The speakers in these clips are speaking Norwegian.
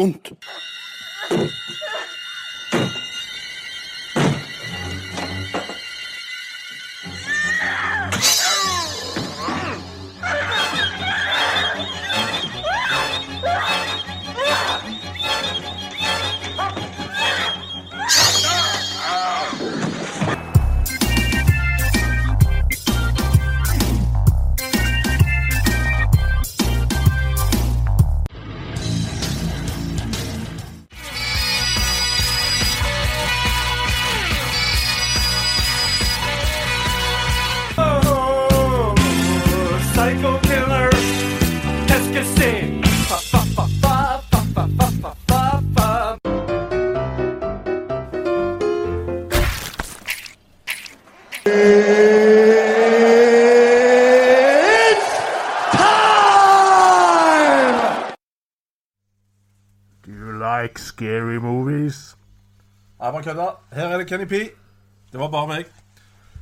conto. Bare kødda. Her er det Kenny P. Det var bare meg.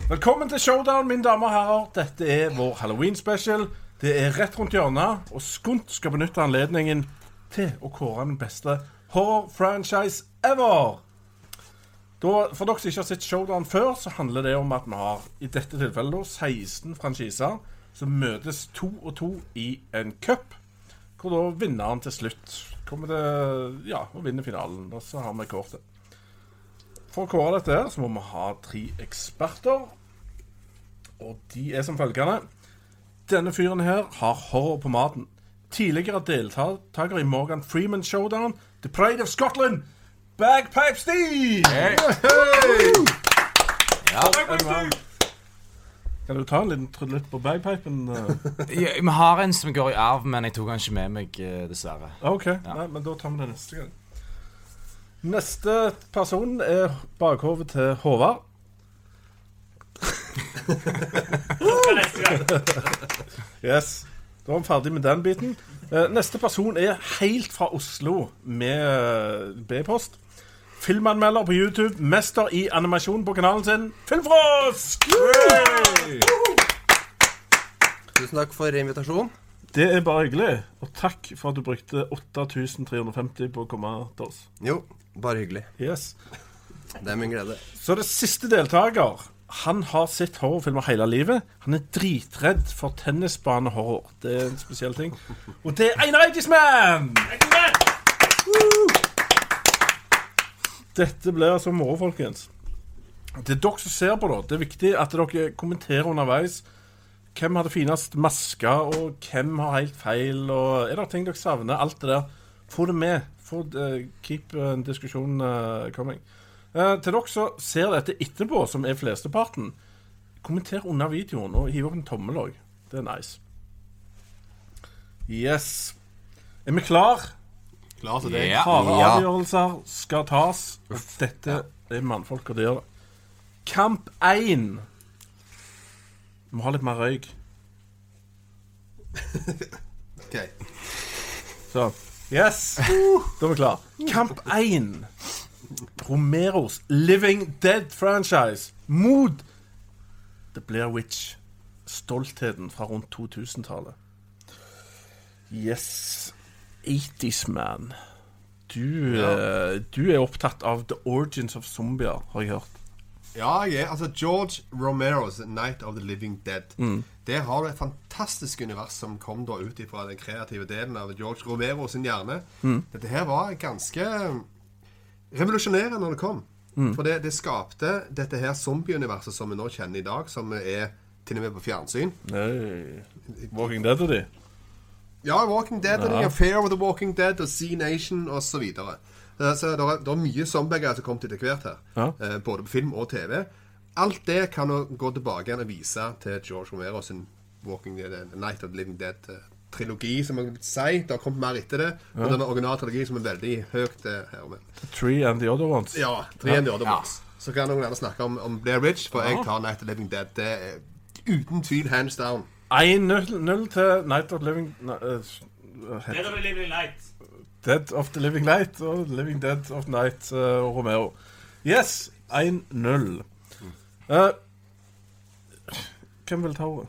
Velkommen til showdown, mine damer og herrer. Dette er vår Halloween-special. Det er rett rundt hjørnet, og Skunt skal benytte anledningen til å kåre den beste horror-franchise ever. Da, for dere som ikke har sett showdown før, så handler det om at vi har i dette tilfellet da, 16 franchiser som møtes to og to i en cup. Hvor da vinneren til slutt kommer til ja, å vinne finalen. Og så har vi kortet. For å kåre dette her, så må vi ha tre eksperter. Og de er som følgende. Denne fyren her har horror på maten. Tidligere deltaker i Morgan Freeman Showdown, The Pride of Scotland, Bagpipe Steve! Hey. Kan du ta en liten trudelutt på bagpipen? eh? Ja, Vi har en som går i arv, men jeg tok den ikke med meg, eh, dessverre. OK, nei, men da tar vi det neste gang. Neste person er bakhovet til Håvard. yes. Da er vi ferdig med den biten. Eh, neste person er helt fra Oslo med eh, B-post. Filmanmelder på YouTube, mester i animasjon på kanalen sin, Filmfrosk! Tusen takk for invitasjonen. Det er bare hyggelig. Og takk for at du brukte 8350 på å komme til oss. Jo, bare hyggelig. Yes. Det er min glede. Så det siste deltaker Han har sett horrorfilmer hele livet. Han er dritredd for tennisbanehorror. Det er en spesiell ting. Og det er Einar Eidsmann! Dette blir altså moro, folkens. Det er dere som ser på, da. Det er viktig at dere kommenterer underveis. Hvem hadde finest maske, og hvem har helt feil? Og er det ting dere savner? Alt det der. Få det med. Få, uh, keep uh, diskusjonen uh, coming. Eh, til dere som ser dette etterpå, som er flesteparten, kommenter under videoen og hiv opp en tommel òg. Det er nice. Yes. Er vi klar? Klar til det. Ja. Harde Ja. avgjørelser skal tas. Og dette er mannfolk, og det gjør det. Kamp 1. Vi må ha litt mer røyk. Ok. Så. Yes. Da er vi klar. Kamp 1. Romeros Living Dead-franchise mot The Blair Witch. Stoltheten fra rundt 2000-tallet. Yes. 80's Man. Du, eh, du er opptatt av The Origins of Zombier, har jeg hørt. Ja, jeg er. Altså, George Romeros 'Night of the Living Dead'. Der har du et fantastisk univers som kom da ut fra den kreative delen av George Romero sin hjerne. Dette her var ganske revolusjonerende når det kom. For det, det skapte dette her zombieuniverset som vi nå kjenner i dag, som er til og med på fjernsyn. Nei. Walking Dead og de. Ja, Walking Dead og Ja. The Affair of the Walking Dead og Sea Nation osv. Så, videre. Eh, så det er, det er mye zombier som har kommet etter hvert her. Ja. Eh, både på film og TV. Alt det kan du gå tilbake igjen og vise til George Romero sin Walking Dead, eh, Night of the Living Dead-trilogi, som man kan si. Det har kommet mer etter det. Og den originaltrilogien som er veldig høyt eh, her. Med. Three and the Other Ones. Ja, Three ja. and the Other ja. ones. Så kan noen andre snakke om, om Blair Ridge, for jeg tar Night of the Living Dead. Det er uten tvil hands down. 1-0 til Night of Living uh, Night of the Living Light. Dead of the Living Light og Living Dead of Night uh, Romero. Yes, 1-0. Uh, hvem vil ta ordet?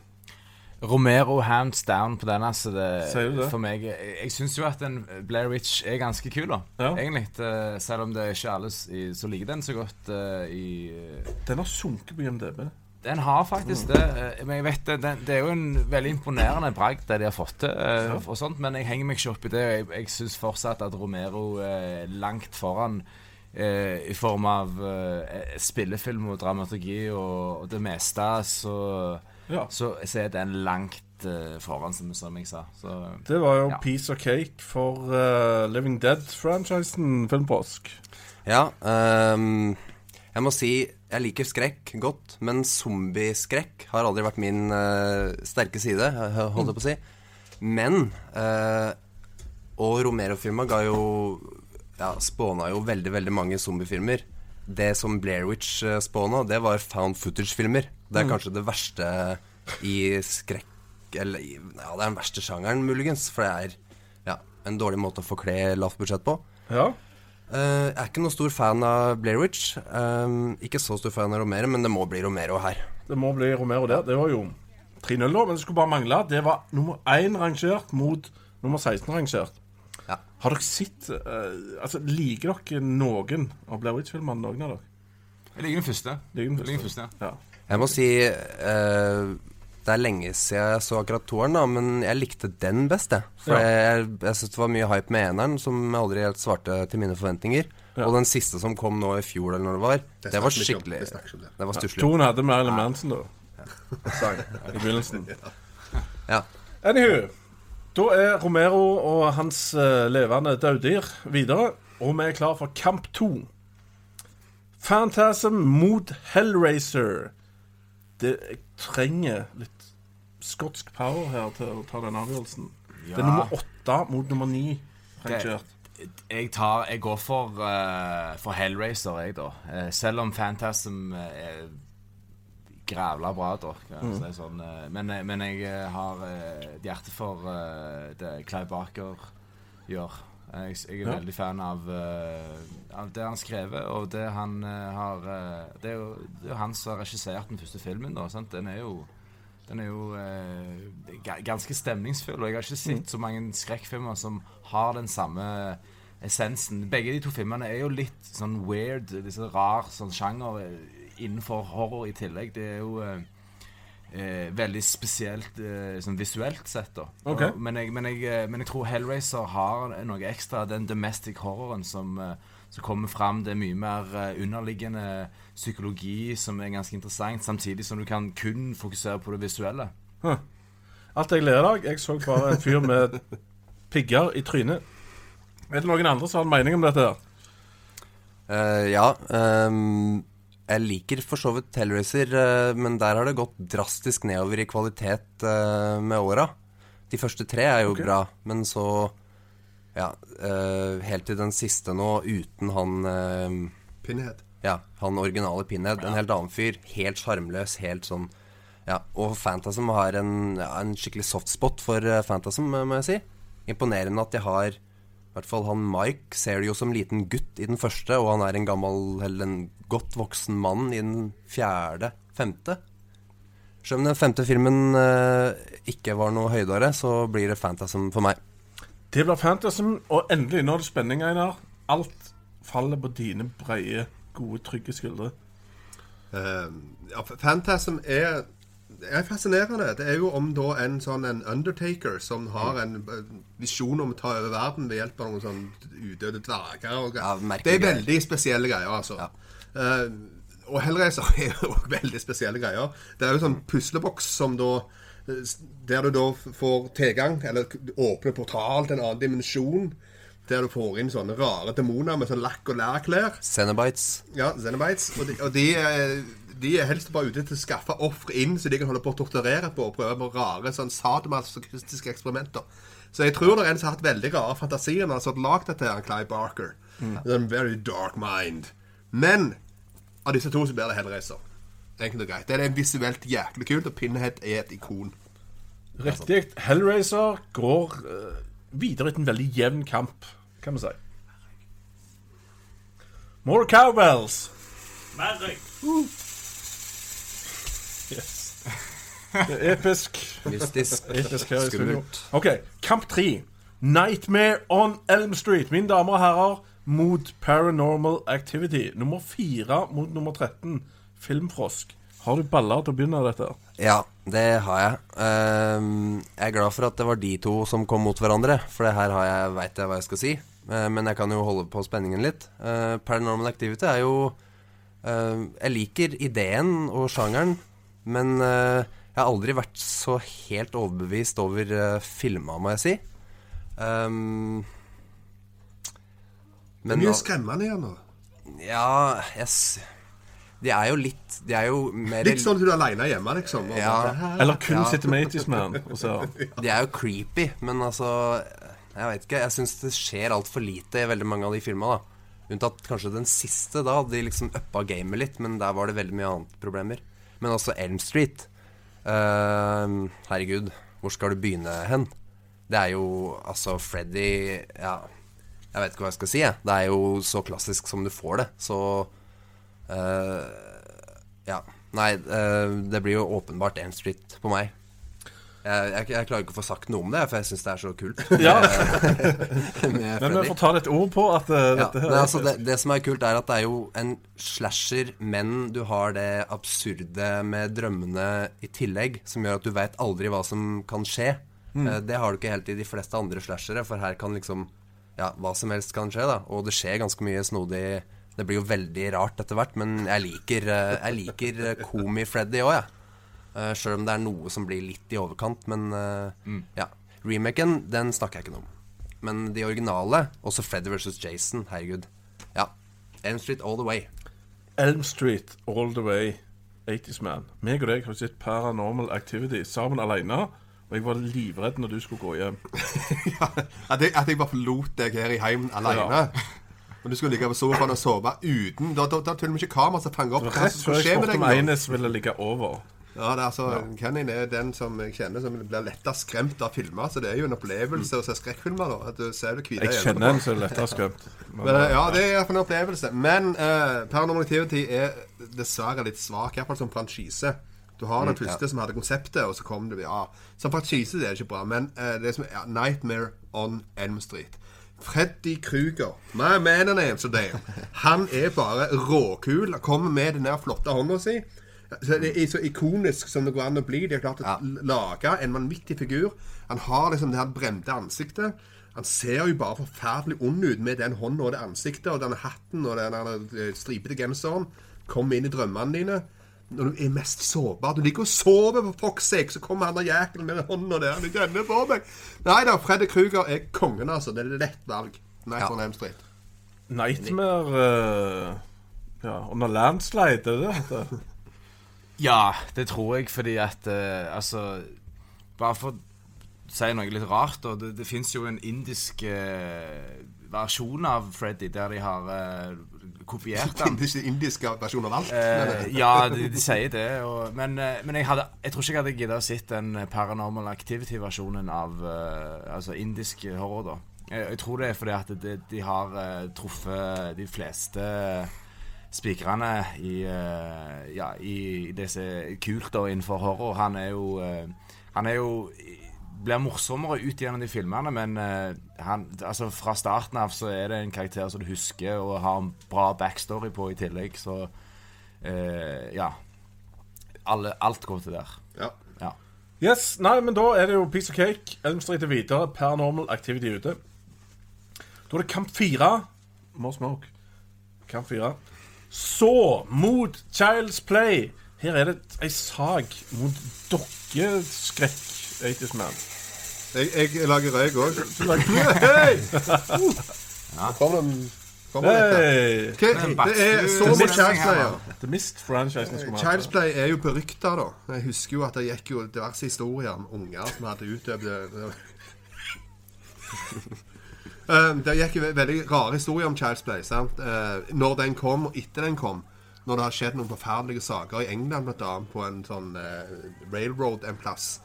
Romero hands down på den. Altså det, Sier du det? For meg Jeg, jeg syns jo at den Blair Witch er ganske kul, da. Ja. Egentlig. eh, selv om det er ikke alle som liker den så godt uh, i eh, Den har sunket på IMDb. Den har faktisk det. eh, Men jeg vet det, den, det er jo en veldig imponerende bragd, det de har fått til. eh, og sånt, Men jeg henger meg ikke opp i det. Jeg, jeg syns fortsatt at Romero er langt foran eh, i form av eh, spillefilm og dramaturgi og, og det meste. Så, Ja. så, så er den langt eh, foran, som, som jeg sa. Så Det var jo Ja. piece of cake for uh, Living Dead-franchisen Filmpåsk. Ja, Um, jeg må si jeg liker skrekk godt, men zombieskrekk har aldri vært min uh, sterke side, holdt jeg på å si. Men uh, Og Romero-filma ga jo ja, spåna jo veldig, veldig mange zombiefilmer. Det som Blair Witch uh, spåna, det var found footage-filmer. Det er kanskje det verste i skrekk Eller ja, det er den verste sjangeren, muligens. For det er ja, en dårlig måte å forkle lavt budsjett på. Ja. Eh, jeg er ikke noen stor fan av Blair Witch. Eh, ikke så stor fan av Romero, men det må bli Romero her. Det må bli Romero der. Det var jo 3-0, da, men det skulle bare mangle. Det var nummer 1 rangert mot nummer 16 rangert. Ja. Har dere sett uh, Altså, Liker dere noen av Blair Witch-filmene? Noen av dere? jeg liker den første. Liker den Jeg liker den første. Ja. Jeg må si eh, Det er lenge siden jeg så akkurat toeren, da, men jeg likte den best, jeg. For Ja. jeg, jeg synes det var mye hype med eneren, som aldri helt svarte til mine forventninger. Ja. Og den siste som kom nå i fjor, eller når det var, det, det var skikkelig Det det. Det var stusslig. Toen hadde Marilyn Manson, da. I begynnelsen. Ja. Anywho, da er Romero og hans uh, levende døddyr videre, og vi er klar for kamp to. Phantasm mot Hellraiser. Det, jeg trenger litt skotsk power her til å ta den avgjørelsen. Det er nummer åtte mot nummer ni. rangert. Jeg, tar, jeg går for, uh, for Hellraiser, jeg, da. Uh, selv om Phantasm eh, er grævla bra, da. Mm. si sånn. uh, men, eh, men jeg eh, har eh, et hjerte for eh, det Clive Barker gjør. Jeg, jeg er Ja. veldig fan av, uh, av det han skrevet, og det han uh, har uh, det, er jo, det er jo han som har regissert den første filmen, da. Sant? Den er jo den er jo eh, ganske stemningsfull, og jeg har ikke sett så mange skrekkfilmer som har den samme essensen. Begge de to filmene er jo litt sånn weird, disse rar sånn sjanger eh, innenfor horror i tillegg. Det er jo eh, eh, veldig spesielt eh, sånn visuelt sett, da. okay. Og, men, jeg, men, jeg, eh, men jeg tror Hellraiser har noe ekstra. Den domestic horroren som, eh, som kommer fram. Det er mye mer eh, underliggende psykologi som er ganske interessant, samtidig som du kan kun fokusere på det visuelle. Alt jeg ler av, jeg så bare en fyr med pigger i trynet. Er det noen andre som har en mening om dette? her? Uh, ja. Um, jeg liker for så vidt Hellraiser, uh, men der har det gått drastisk nedover i kvalitet uh, med åra. De første tre er jo okay. bra, men så Ja, uh, helt til den siste nå, uten han uh, Pinhead. Ja, han originale Pinhead. En helt annen fyr. Helt sjarmløs, helt sånn Ja, og Phantasm har en, ja, en skikkelig softspot for uh, eh, må jeg si. Imponerende at de har I hvert fall han Mike ser du jo som liten gutt i den første, og han er en gammel, eller en godt voksen mann i den fjerde, femte. Selv om den femte filmen eh, ikke var noe høydere, så blir det Phantasm for meg. Det blir fantasy, og endelig, nå er det spenning, Einar. Alt faller på dine breie, gode, trygge skuldre. Uh, ja, Phantasm er, er fascinerende. Det er jo om da en sånn en undertaker som har en eh, visjon om å ta over verden ved hjelp av noen sånn udøde dverger. Og, Ja, det er veldig spesielle greier, altså. Eh, og Hellraiser er jo veldig spesielle greier. Det er jo sånn pusleboks som da Der du da får tilgang, eller åpner portal til en annen dimensjon. Der du får inn sånne rare demoner med sånn lakk- og lærklær. Cenobites. Ja, Xenobites. Og, de, og de, er- de er helst bare ute til å skaffe ofre inn, så de kan holde på å torturere på og prøve på rare sånn sadomasochistiske eksperimenter. Så jeg tror det er en som har hatt veldig rare fantasier når han har lagd dette, her, Clive Barker. En very dark mind. Men av disse to så blir det Hellraiser. Enkelt og greit. Det er visuelt jæklig kult, og Pinhead er et ikon. Riktig. Hellraiser går eh, videre etter en veldig jevn kamp, kan vi si. More cowbells. Merry. Yes. Det er episk. Mystisk. episk her. Skummelt. OK, kamp tre. Nightmare on Elm Street. Mine damer og herrer, mot Paranormal Activity. Nummer fire mot nummer 13. Filmfrosk. Har du baller til å begynne dette? Ja, det har jeg. Ehm, jeg er glad for at det var de to som kom mot hverandre, for det her har jeg, veit jeg hva jeg skal si. Eh, men jeg kan jo holde på spenningen litt. Eh, Paranormal Activity er jo eh, Jeg liker ideen og sjangeren, men eh, jeg har aldri vært så helt overbevist over uh, filma, må jeg si. Ehm, Det men er mye skremmende igjen nå. Ja, jeg De er jo litt De er jo mer Litt sånn at du er aleine hjemme, liksom. og Ja. bare, Eller kun Ja. sitter med 80's Man. De er jo creepy, men altså Jeg vet ikke. Jeg syns det skjer altfor lite i veldig mange av de filmene da Unntatt kanskje den siste. Da hadde de liksom uppa gamet litt, men der var det veldig mye annet problemer. Men også Elm Street. Uh, herregud, hvor skal du begynne hen? Det er jo altså Freddy Ja, jeg vet ikke hva jeg skal si, jeg. Det er jo så klassisk som du får det. Så Ja. Nei, eh, det blir jo åpenbart Elm Street på meg. Jeg, jeg, jeg klarer ikke å få sagt noe om det, for jeg syns det er så kult. Ja, Men vi får ta litt ord på at uh, Ja, dette her men altså det, det som er kult, er at det er jo en slasher, men du har det absurde med drømmene i tillegg, som gjør at du veit aldri hva som kan skje. Eh, Det har du ikke helt i de fleste andre slashere, for her kan liksom Ja, hva som helst kan skje, da. Og det skjer ganske mye snodig Det blir jo veldig rart etter hvert, men jeg liker, eh, jeg liker eh, Komi-Freddy òg, jeg. Ja. Sjøl om det er noe som blir litt i overkant. Men eh, ja. Remaken, den snakker jeg ikke noe om. Men de originale, også Freddy vs. Jason, herregud. Ja. Elm Street all the way. Elm Street all the way 80's Man. Meg og deg har sett Paranormal Activity sammen alene. Og jeg var livredd når du skulle gå hjem. At jeg, at jeg bare forlot deg her i heimen alene. Og du skulle ligge på sofaen og sove uten Da har til og med ikke kamera som fanger opp hva Rett som før skal jeg skje med spurte deg. om nå. Eines ville ligge over. Ja, det er altså, Kenny er den som jeg kjenner som blir lettest skremt av filmer. Så det er jo en opplevelse å se skrekkfilmer. da At du ser det hvite Jeg kjenner en som er lettere skremt. Men, Men, eh, ja, det er en opplevelse. Men uh, Paranormal Activity er dessverre litt svak, iallfall som franchise. Du har den første som hadde konseptet, og så kom det Ja, som franchise det er ikke bra, men uh, det som er ja, Nightmare on Elm Street. Freddy Kruger, my man and Amsterdam, han er bare råkul. Kommer med den der flotte hånda si. Så det er så ikonisk som det går an å bli. De har klart å lage en vanvittig figur. Han har liksom det her brente ansiktet. Han ser jo bare forferdelig ond ut med den hånda og det ansiktet og denne hatten og den eh, stripete genseren. Kom inn i drømmene dine. Når du er mest sårbar. Du ligger og sover, på sake, så kommer han der jækelen med hånda der. Han gjenner på meg. Nei da, Freddy Kruger er kongen, altså. Det er et lett valg. Night Ja. on Elm Street. Nightmare uh, Ja, under landslide, er det det? Ja, det tror jeg, fordi at uh, Altså, bare for å si noe litt rart, da. Det, det fins jo en indisk eh, versjon av Freddy der de har uh, kopiert den. Indisk, indiske versjon av alt. Uh, ja, de, de sier det. Og, men men jeg, hadde, jeg tror ikke jeg hadde giddet å se den Paranormal Activity-versjonen av altså indisk horror. da jeg, jeg tror det er fordi at de, de har truffet de fleste spikrene i, ja, i det som er kult da innenfor horror. Han er jo Han er jo blir morsommere ut gjennom de filmene, men han, altså fra starten av så er det en karakter som du husker og har en bra backstory på i tillegg, så eh, Ja. Alle, alt går til der. Ja. Ja. Yes, nei, men da er det jo piece of cake. Elm Street er videre. Paranormal Activity ute. Da er det kamp fire. More smoke. Kamp fire. Så mot Child's Play. Her er det ei sak mot dokkeskrekk. 80's Man. Jeg, jeg lager røyk òg. Hei! Kommer det. Hey! Hva- Det er så Det mye Child's Play. ja. The Mist-franchisen skulle vi Child's hatt. Play er jo berykta, da. Jeg husker jo at det gikk jo diverse historier om unger som hadde utøvd det. Um, Det gikk jo ve- veldig rare historier om Child's Play. sant? Eh, Når den kom, og etter den kom. Når det har skjedd noen forferdelige saker i England, blant annet, på en sånn eh, railroad en plass,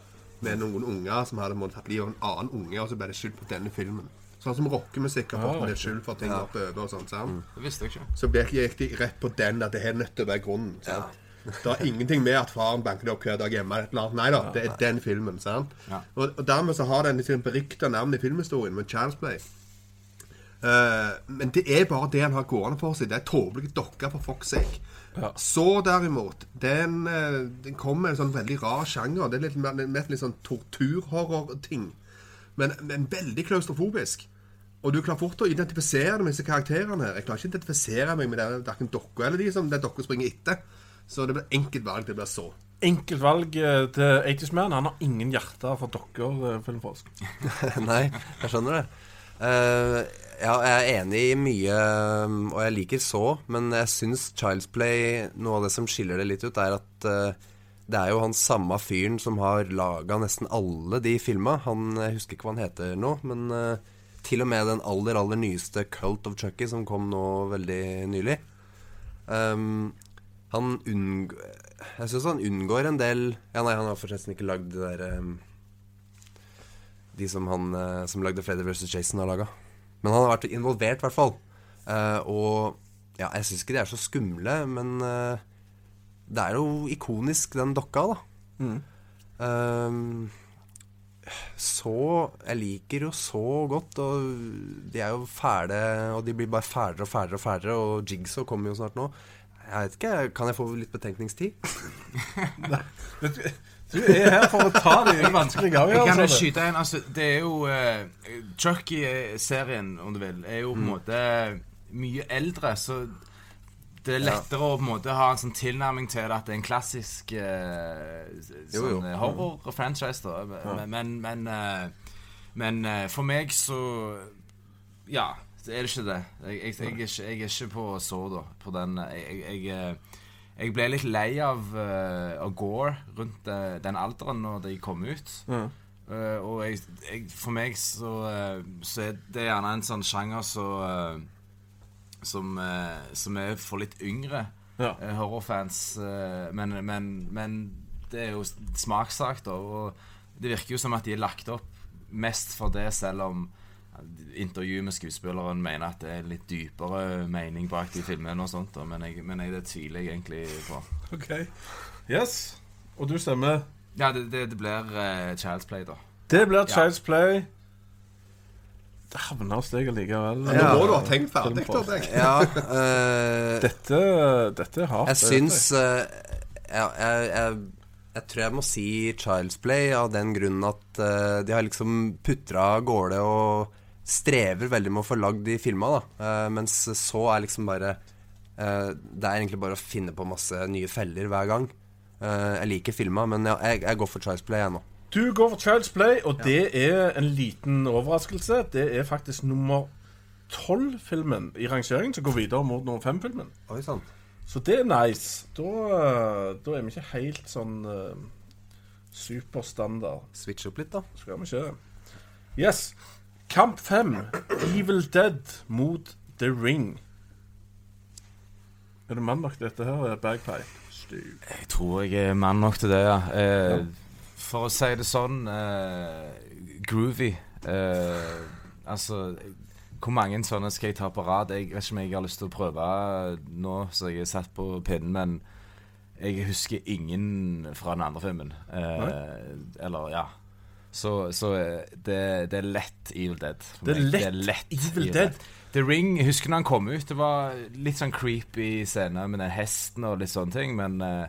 med noen unger som hadde måttet tatt livet av en annen unge, og så ble det skyldt på denne filmen. Sånn som rockemusikk har fått Ah, litt skyld for ting oppover og sånt. sant? Det visste jeg ikke. Så ble- gikk de rett på den, at det er nødt til å være grunnen. sant? Det er ingenting med at faren banker det opp hver dag hjemme. eller annet. Nei da, det er den filmen. sant? Ja. Og, og dermed så har den liksom berykta navn i filmhistorien med Child's Play. Uh, men det er bare det han har gående for seg. Det er tåpelige dokker for sake. Ja. Så derimot, den, eh, den kommer med en sånn veldig rar sjanger. Det er litt mer, mer litt sånn torturhorror-ting. Men, men veldig klaustrofobisk. Og du klarer fort å identifisere deg med disse karakterene her. Jeg klarer ikke å identifisere meg med den verken dere eller de som den dokka springer etter. Så det blir enkelt valg. Det blir så. Enkelt valg eh, til 80's Man. Han har ingen hjerte for dokker, eh, filmforsk. Nei, jeg skjønner det. Eh, ja, jeg er enig i mye, um, og jeg liker så, men jeg syns Child's Play Noe av det som skiller det litt ut, er at uh, det er jo han samme fyren som har laga nesten alle de filma. Han, Jeg husker ikke hva han heter nå, men uh, til og med den aller, aller nyeste Cult of Chucky, som kom nå veldig nylig. Um, han unngår Jeg syns han unngår en del Ja, nei, han har forresten ikke lagd det der um, De som han eh, som lagde Freddy vs. Jason, har laga. Men han har vært involvert, i hvert fall. Eh, og ja, jeg syns ikke de er så skumle, men eh, det er jo ikonisk, den dokka, da. Um, så Jeg liker jo så godt, og de er jo fæle, og de blir bare fælere og fælere og fælere, og Jigsaw kommer jo snart nå. Jeg vet ikke, Kan jeg få litt betenkningstid? Vet du, er her for å ta de vanskelige Jeg kan jo skyte inn, altså Det er jo uh, Chucky-serien, om du vil, er jo på en måte mye eldre, så det er lettere å på en måte ha en sånn tilnærming til det at det er en klassisk uh, sånn, eh, horror-franchise. Men, men, men, uh, men uh, for meg så Ja, er det ikke det. Jeg, jeg, jeg, er, ikke, jeg er ikke på så, da. På den Jeg, jeg, ble litt lei av, uh, av Gore rundt uh, den alderen når de kom ut. Eh, og jeg, jeg, for meg så, eh, så er det gjerne en sånn sjanger så, eh, som, eh, som er for litt yngre Ja. eh, horrorfans. eh, men, men, men det er jo smakssak, da. Og det virker jo som at de er lagt opp mest for det, selv om intervju med skuespilleren mener at det er litt dypere mening bak de filmene og sånt. Men, jeg, men jeg, det tviler jeg egentlig på. Ok. Yes. Og du stemmer. Ja, det, det, det blir uh, Child's Play, da. Det blir Child's Play. Det havner hos deg likevel. Ja. nå må du ha tenkt ferdig, da. Ja, uh, Dette, dette er hardt. Jeg syns uh, jeg, jeg, jeg, jeg tror jeg må si Child's Play av den grunnen at uh, de har liksom putra av gårde og strever veldig med å få lagd de filma, da. Eh, mens så er liksom bare eh, Det er egentlig bare å finne på masse nye feller hver gang. Eh, jeg liker filma, men ja, jeg, jeg går for Child's Play, jeg nå. Du går for Child's Play, og det er en liten overraskelse. Det er faktisk nummer tolv-filmen i rangeringen som går videre mot nummer fem-filmen. Oi. Så det er nice. Da, da er vi ikke helt sånn uh, superstandard. Switch opp litt, da. Skal vi ikke? Yes. Kamp fem. Evil Dead mot The Ring. Er det mann nok til dette her, Bagpipe? Stu. Jeg tror jeg er mann nok til det, ja. Eh, For å si det sånn eh, Groovy. Eh, altså Hvor mange sånne skal jeg ta på rad? Jeg vet ikke om jeg har lyst til å prøve nå, så jeg er satt på pinnen, men jeg husker ingen fra den andre filmen. Eh, eller, ja. Så, så eh, det, det er lett Evil Dead. for Det er lett Evil Dead. The Ring, husker når han kom ut Det var litt sånn creepy scene med den hesten og litt sånne ting Men eh,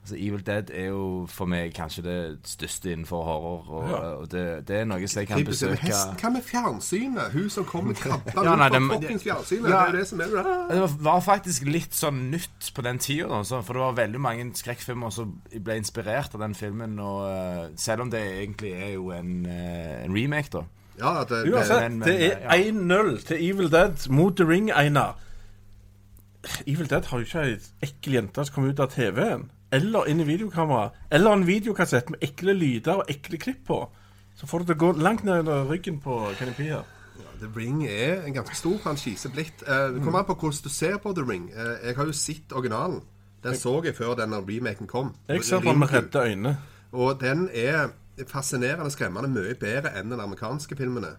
altså Evil Dead er jo for meg kanskje det største innenfor horror Og, Ja. og det, det er noe som jeg kan besøke. Hva med fjernsynet? Hun som kommer krabbende Ja, ut fra fuckings fjernsynet. Ja. Det er det som er det. Det var- faktisk litt sånn nytt på den tida, for det var veldig mange skrekkfilmer som ble inspirert av den filmen. Og eh, selv om det egentlig er jo en, eh, en remake, da. Ja, det, det, Uansett, men- men, det er ja. 1-0 til Evil Dead mot The Ring, Einar. Evil Dead har jo ikke ei ekkel jente som kommer ut av TV-en. Eller inn i videokamera. Eller en videokassett med ekle lyder og ekle klipp på. Så får du det gå langt ned under ryggen på Kenny her. The Ring er en ganske stor franchise blitt. Eh, det kommer an på hvordan du ser på The Ring. Eh, jeg har jo sett originalen. Den så jeg før denne remaken kom. Jeg ser på den med redde øyne. Og den er fascinerende skremmende mye bedre enn den amerikanske filmene.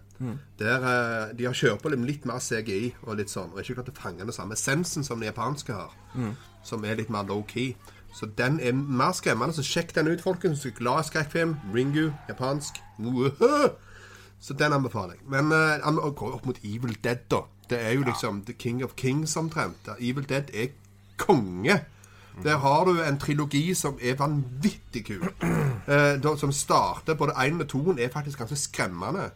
Der eh, De har kjørt på litt mer CGI og litt sånn, og ikke klart å fange den samme essensen som den japanske har. Som er litt mer low-key. Så den er mer skremmende. Så sjekk den ut, folkens. Glad skrekkfilm. Ringu, japansk. Så den anbefaler jeg. Men uh, å gå opp mot Evil Dead, da. Det er jo liksom The King of Kings omtrent. Evil Dead er konge. Der har du en trilogi som er vanvittig kul. Eh, da, som starter Både én og toen er faktisk ganske skremmende.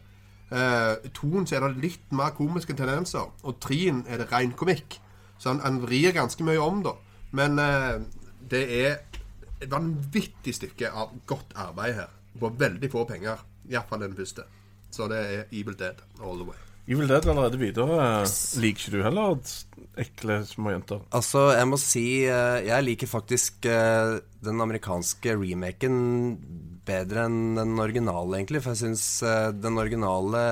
Eh, toen så er det litt mer komiske tendenser, og treen er det ren komikk. Så han, han vrir ganske mye om, da. Men eh, det er et vanvittig stykke av godt arbeid her. På veldig få penger. Iallfall den første. Så det er Evil Dead all the way. Evil Dead allerede videre. Liker ikke du heller ekle små jenter? Altså, jeg må si eh, Jeg liker faktisk eh, den amerikanske remaken bedre enn den originale, egentlig. For jeg syns eh, den originale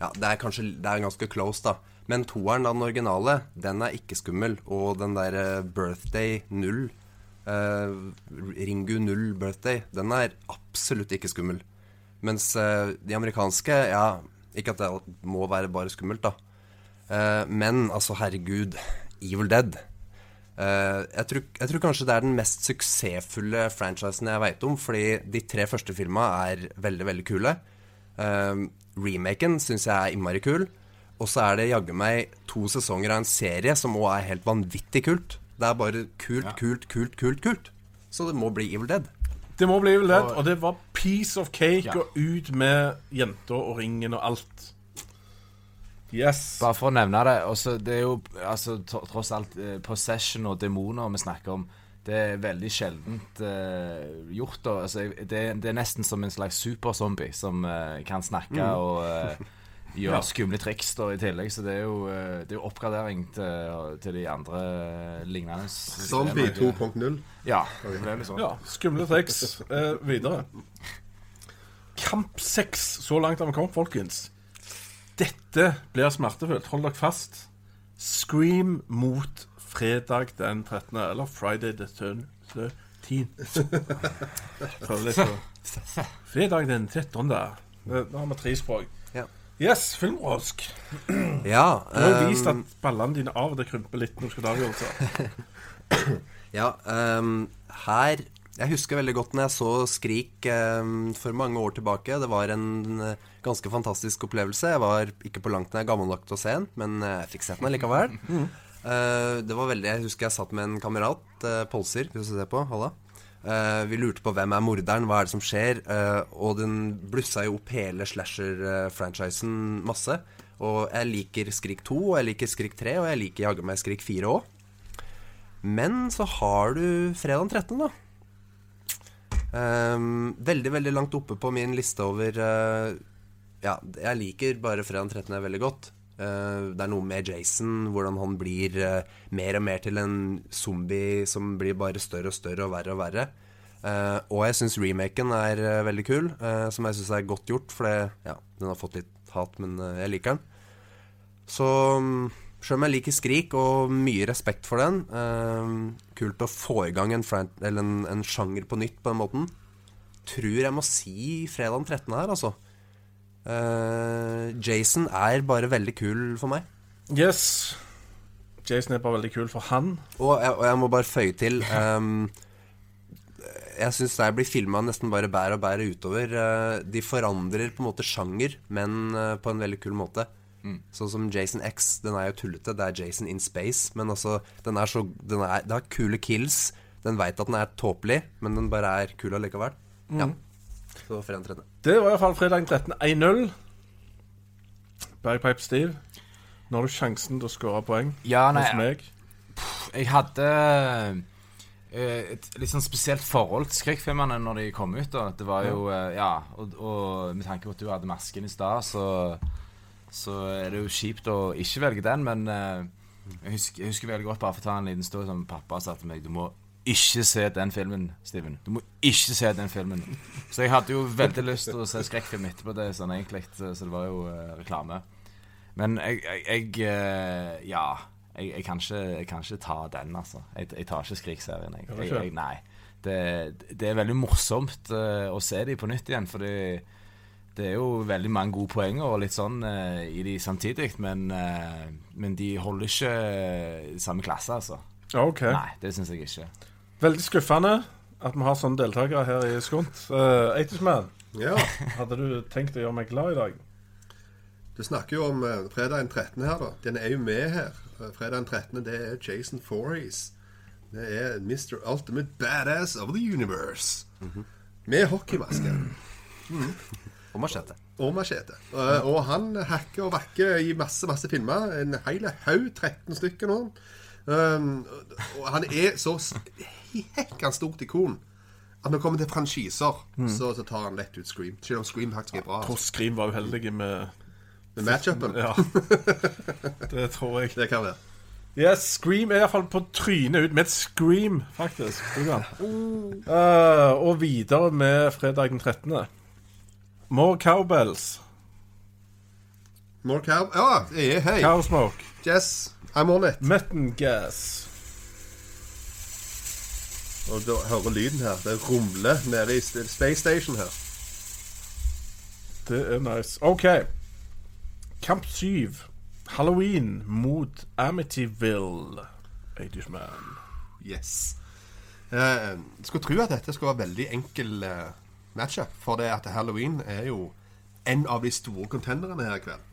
Ja, det er kanskje Det er ganske close, da. Men toeren av den originale, den er ikke skummel. Og den derre Birthday 0, eh, Ringu 0 Birthday, den er absolutt ikke skummel. Mens eh, de amerikanske, ja Ikke at det må være bare skummelt, da. Eh, men altså, herregud, Evil Dead. Uh, jeg, tror, jeg tror kanskje det er den mest suksessfulle franchisen jeg veit om, fordi de tre første filma er veldig, veldig kule. Uh, remaken syns jeg er innmari kul. Og så er det jaggu meg to sesonger av en serie som òg er helt vanvittig kult. Det er bare kult, kult, kult, kult, kult. Så det må bli Evil Dead. Det må bli Evil Dead, og det var piece of cake og ut med jenter og ringen og alt. Yes. Bare for å nevne det. Også, det er jo altså, tross alt eh, possession og demoner vi snakker om. Det er veldig sjeldent eh, gjort. Altså, det, det er nesten som en slags superzombie som eh, kan snakke og eh, ja. skumle triks da, i tillegg. Så det er jo, eh, det er jo oppgradering til, til de andre eh, lignende Zombie 2.0. Ja, sånn. Ja, skumle triks. Eh, videre. Kamp 6. Så langt har vi kommet, folkens. Dette blir smertefullt. Hold dere fast. Scream mot fredag den 13., eller Friday the 13. Prøv litt Fredag den 13. Nå har vi tre språk. Yes, filmråsk. Ja, Du har jo ehm, vist at ballene dine av og til krymper litt når du skal ta avgjørelser. Ja, um, her Jeg husker veldig godt når jeg så Skrik um, for mange år tilbake. Det var en eh, ganske fantastisk opplevelse. Jeg var ikke på langt nær gammel nok til å se den, men eh, jeg fikk sett den likevel. Eh, det var veldig Jeg husker jeg satt med en kamerat, uh, Polser, hvis du ser på. Halla. Eh, vi lurte på hvem er morderen, hva er det som skjer? Uh, og den blussa jo opp hele slasher-franchisen masse. Og jeg liker Skrik 2, og jeg liker Skrik 3, og jeg liker jaggu meg Skrik 4 òg. Men så har du fredag 13., da. Um, veldig, veldig langt oppe på min liste over uh, Ja, jeg liker bare fredag den 13. veldig godt. Eh, det er noe med Jason, hvordan han blir eh, mer og mer til en zombie som blir bare større og større og verre og verre. Eh, og jeg syns remaken er veldig kul, som jeg syns er godt gjort, for ja, den har fått litt hat, men jeg liker den. Så mm, selv om jeg liker Skrik og mye respekt for den eh, Kult å få i gang en, en, en sjanger på nytt på den måten. Tror jeg må si fredag den 13. her, altså. Eh, Jason er bare veldig kul for meg. Yes. Jason er bare veldig kul for han. Og jeg, og jeg må bare føye til um, Jeg syns det blir filma nesten bare bære og bære utover. Uh, de forandrer på en måte sjanger, men uh, på en veldig kul måte. Sånn som Jason X. Den er jo tullete. Det er Jason in space. Men altså, den er så den er, Det har kule kills. Den veit at den er tåpelig, men den bare er kul allikevel. Ja. Så for en 13. Det var iallfall fredag 13. 1-0. Bergpipe Steve. Nå har du sjansen til å skåre poeng Ja, nei, hos meg. Jeg hadde eh, et litt sånn spesielt forhold til skrekkfilmene når de kom ut. da Det var jo eh, Ja, og, og med tanke på at du hadde masken i stad, så, så er det jo kjipt å ikke velge den, men eh, jeg, husker, jeg husker veldig godt, bare for å ta en liten stund, som pappa sa til meg Du må ikke se den filmen, Steven. Du må ikke se den filmen. Så jeg hadde jo veldig lyst til å se skrekkfilm etterpå, det sånn egentlig, så det var jo uh, reklame. Men jeg, jeg, jeg uh, Ja. Jeg, jeg, kan ikke, jeg kan ikke ta den, altså. Jeg, tar ikke Skrik-serien. Jeg, nei. Det, det er veldig morsomt uh, å se dem på nytt igjen, fordi det er jo veldig mange gode poenger og litt sånn i de samtidig, men, men de holder ikke samme klasse, altså. Okay. Nei, det syns jeg ikke. Veldig skuffende at vi har sånne deltakere her i Skunt. Uh, 80's Man, Ja. hadde du tenkt å gjøre meg glad i dag? Du snakker jo om uh, fredag den 13. her, da. Den er jo med her. Uh, fredag den 13. det er Jason Voorhees. Det er Mr. Ultimate Badass of the Universe. Med hockeymaske Og machete. og machete. Uh, og han hacker og vakker i masse, masse filmer. En hel haug, 13 stykker nå. Um, og han er så s- hekkende stort ikon at når det kommer til franchiser, så, så tar han lett ut Scream. Selv om Scream faktisk er bra. Jeg tror Scream var uheldig med Med matchupen. Ja. Det tror jeg. Det kan være. Yes, Scream er iallfall på trynet ut med et scream, faktisk. Uh. Og videre med fredag den 13. More cowbells. More cow... Ja, oh, hei. Cowsmoke. Yes, I'm on it. Metten gas. Og da hører lyden her. Det rumler nede i Space Station her. Det er nice. OK. Kamp 7. Halloween mot Amityville. 80's Man. Yes. Jeg skulle tro at dette skulle være veldig enkel eh, matchup, for det at Halloween er jo en av de store contenderne her i kveld.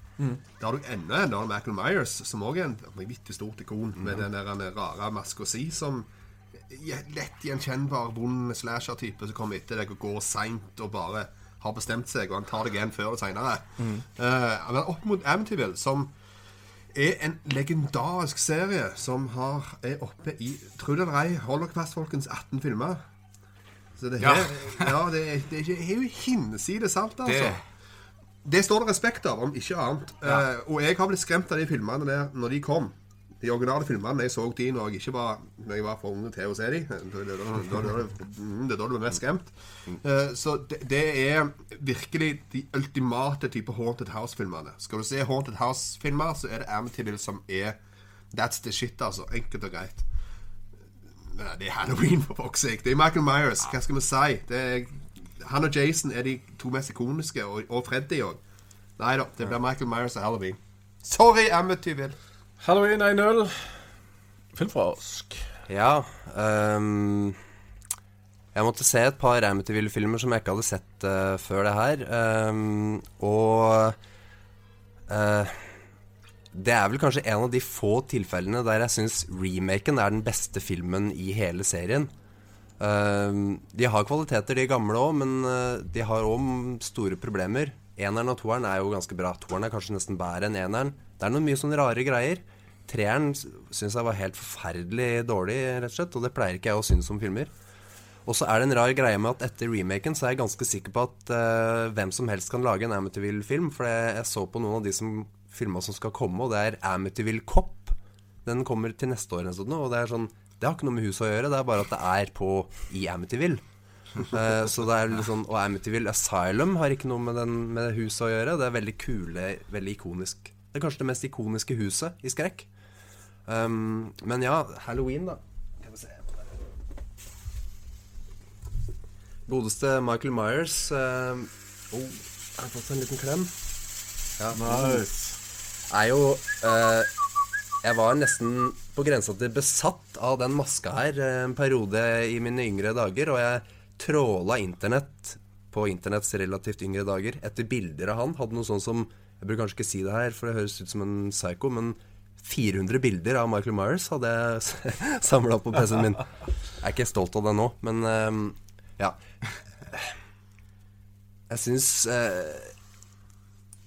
Da har du enda en, da har du Michael Myers, som òg er en vanvittig stort ikon, med den der rare maska si, som lett gjenkjennbar vond slasher-type som kommer etter deg og går seint og bare har bestemt seg, og han tar deg igjen før eller seinere. men opp mot Amityville, som er en legendarisk serie som har, er oppe i Tro det eller ei, hold dere fast, folkens, 18 filmer. Så det, her, ja. det, er, det er ikke- er jo hinsides sant, altså. Det- Det står det respekt av, om ikke annet. Eh, og jeg har blitt skremt av de filmene der når de kom. De originale filmene jeg så de når jeg ikke var Når jeg var for unge til å se de. Er mm, det er da du blir mest skremt. Eh, så det, er virkelig de ultimate type Haunted House-filmene. Skal du se Haunted House-filmer, så er det Amityville som er That's the shit, altså. Enkelt og greit. Nei, det er Halloween, for fuck's sake. Det er Michael Myers. Hva skal vi si? Er, han og Jason er de to mest ikoniske, og, og Freddy òg. Nei da, det blir Michael Myers og Halloween. Sorry, Amityville. Halloween 1-0. Filmfrosk. Ja Um, Jeg måtte se et par Amityville-filmer som jeg ikke hadde sett uh, før det her. Um, og uh, det er vel kanskje en av de få tilfellene der jeg syns remaken er den beste filmen i hele serien. Ehm, de har kvaliteter, de gamle òg, men eh, de har òg store problemer. Eneren og toeren er jo ganske bra. Toeren er kanskje nesten bedre enn eneren. Det er noen mye sånne rare greier. Treeren syns jeg var helt forferdelig dårlig, rett og slett. Og det pleier ikke jeg å synes om filmer. Og så er det en rar greie med at etter remaken så er jeg ganske sikker på at uh, hvem som helst kan lage en Amityville-film. For jeg, så på noen av de som filma som skal komme, og det er Amityville Cop. Den kommer til neste år, og det er sånn Det har ikke noe med huset å gjøre, det er bare at det er på i Amityville. Uh, så det er litt sånn Og Amityville Asylum har ikke noe med, den, med huset å gjøre. Det er veldig kule, veldig ikonisk. Det er kanskje det mest ikoniske huset i skrekk. Um, men ja, Halloween, da. Skal vi se. Godeste Michael Myers uh, oh, Har fått seg en liten klem. Ja. Nice. Er jo uh, Jeg var nesten på grensa til besatt av den maska her eh, en periode i mine yngre dager, og jeg tråla internett på internetts relativt yngre dager etter bilder av han. Hadde noe sånn som Jeg burde kanskje ikke si det her, for det høres ut som en psycho, men 400 bilder av Michael Myers hadde jeg samla på PC-en min. Jeg er ikke stolt av det nå, men uh, ja. Jeg syns uh,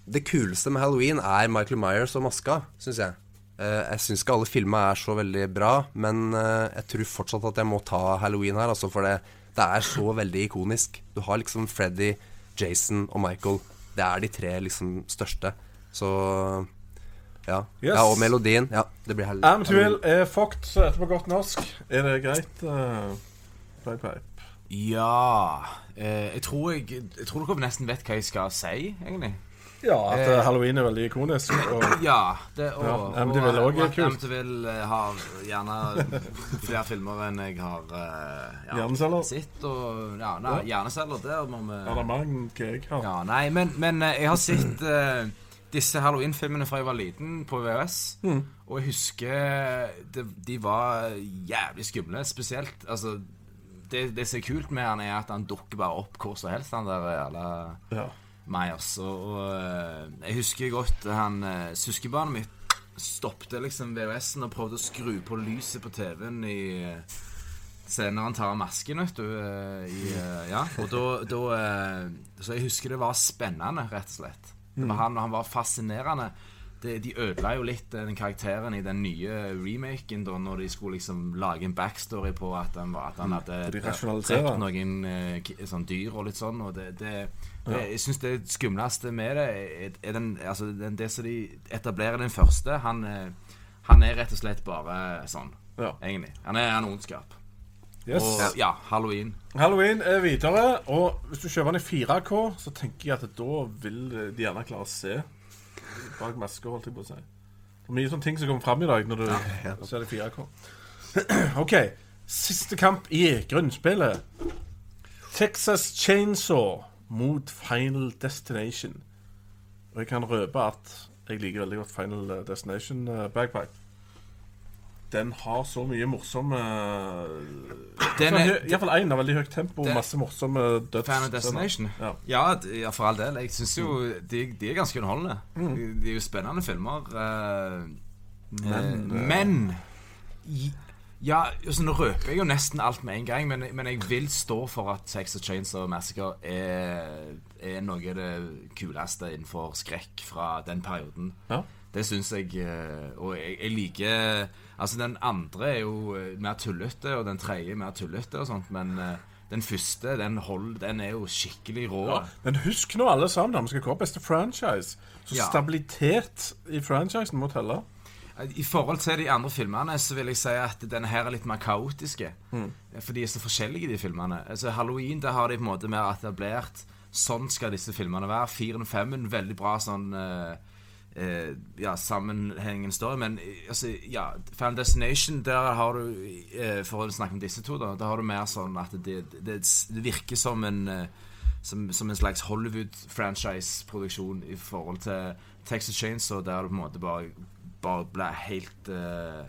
det kuleste med Halloween er Michael Myers og maska, syns jeg. Uh, jeg syns ikke alle filmer er så veldig bra, men eh, jeg tror fortsatt at jeg må ta Halloween her, altså, for det, det er så veldig ikonisk. Du har liksom Freddy, Jason og Michael. Det er de tre liksom største. Så ja. Yes. ja og melodien. Ja, det blir heldig. Amityville er fucked, så etterpå på godt norsk. Er det greit? Uh, play, pipe. Ja eh, jeg, tror jeg, jeg tror dere nesten vet hva jeg skal si, egentlig. Ja, at Eh. eh, halloween er veldig ikonisk. Og Ja. Det, og, Ja, og, også er kult. Amityville eh, har gjerne flere filmer enn jeg har eh, ja, Hjerneceller? sett. Og, ja, nei, Hjerneceller, der må vi er det mange jeg har? Ja, nei, men, men jeg har sett eh, disse Halloween-filmene fra jeg var liten på VHS. Og jeg husker det, de var jævlig skumle. Spesielt altså det, det som er kult med han, er at han dukker bare opp hvor som helst, han der jævla Ja. Myers. Og, og eh, jeg husker godt han uh, Søskenbarnet mitt stoppte liksom VHS-en og prøvde å skru på lyset på TV-en i eh, Senere han tar masken, vet du. eh, I, eh, ja. Og da, da eh, Så jeg husker det var spennende, rett og slett. Det var han, han var fascinerende. Det, de ødela jo litt eh, den karakteren i den nye remaken, da når de skulle liksom lage en backstory på at han, var, at han hadde de drept noen eh, sånn dyr og litt sånn. Og det, det, det Jeg syns det skumleste med det er, er den, altså, den, det som de etablerer den første. Han, eh, han er rett og slett bare sånn, Ja. egentlig. Han er en ondskap. Yes. Og ja, halloween. Halloween er videre, og hvis du kjøper den i 4K, så tenker jeg at da vil de gjerne klare å se bak maska, holdt jeg på å si. Det er mye sånne ting som kommer fram i dag når du ser det i 4K. OK. Siste kamp i grunnspillet. Texas Chainsaw mot Final Destination. Og jeg kan røpe at jeg liker veldig godt Final Destination uh, Bagpipe. Den har så mye morsomme Den er, Iallfall én har veldig høyt tempo og masse morsomme døds... Fan of Destination? Ja. Ja, for all del. Jeg syns jo de, de er ganske underholdende. De, de er jo spennende filmer. eh, men, men i- Ja, altså, nå røper jeg jo nesten alt med en gang, men, men jeg vil stå for at Sex and Chains Chainsaw Massacre er, er noe av det kuleste innenfor skrekk fra den perioden. Ja. Det syns jeg. Og jeg, jeg liker Altså, den andre er jo eh, mer tullete, og den tredje er mer tullete og sånt, men eh, den første, den, hold, den er jo skikkelig rå. Ja. Men husk nå alle sammen, vi skal kåre beste franchise. Så Ja. stabilitet i franchisen må telle. I forhold til de andre filmene så vil jeg si at denne her er litt mer kaotiske. Mm. For de er så forskjellige, de filmene. Altså Halloween der har de på en måte mer etablert Sånn skal disse filmene være. Firen og femmen, veldig bra sånn eh, eh, Ja, sammenhengende story. Men eh, altså, ja Final Destination, der har du eh, For å snakke om disse to, da. Der har du mer sånn at det, det, det virker som en eh, som, som en slags Hollywood-franchise-produksjon i forhold til Texas Chainsaw, der du på en måte bare, bare ble helt eh,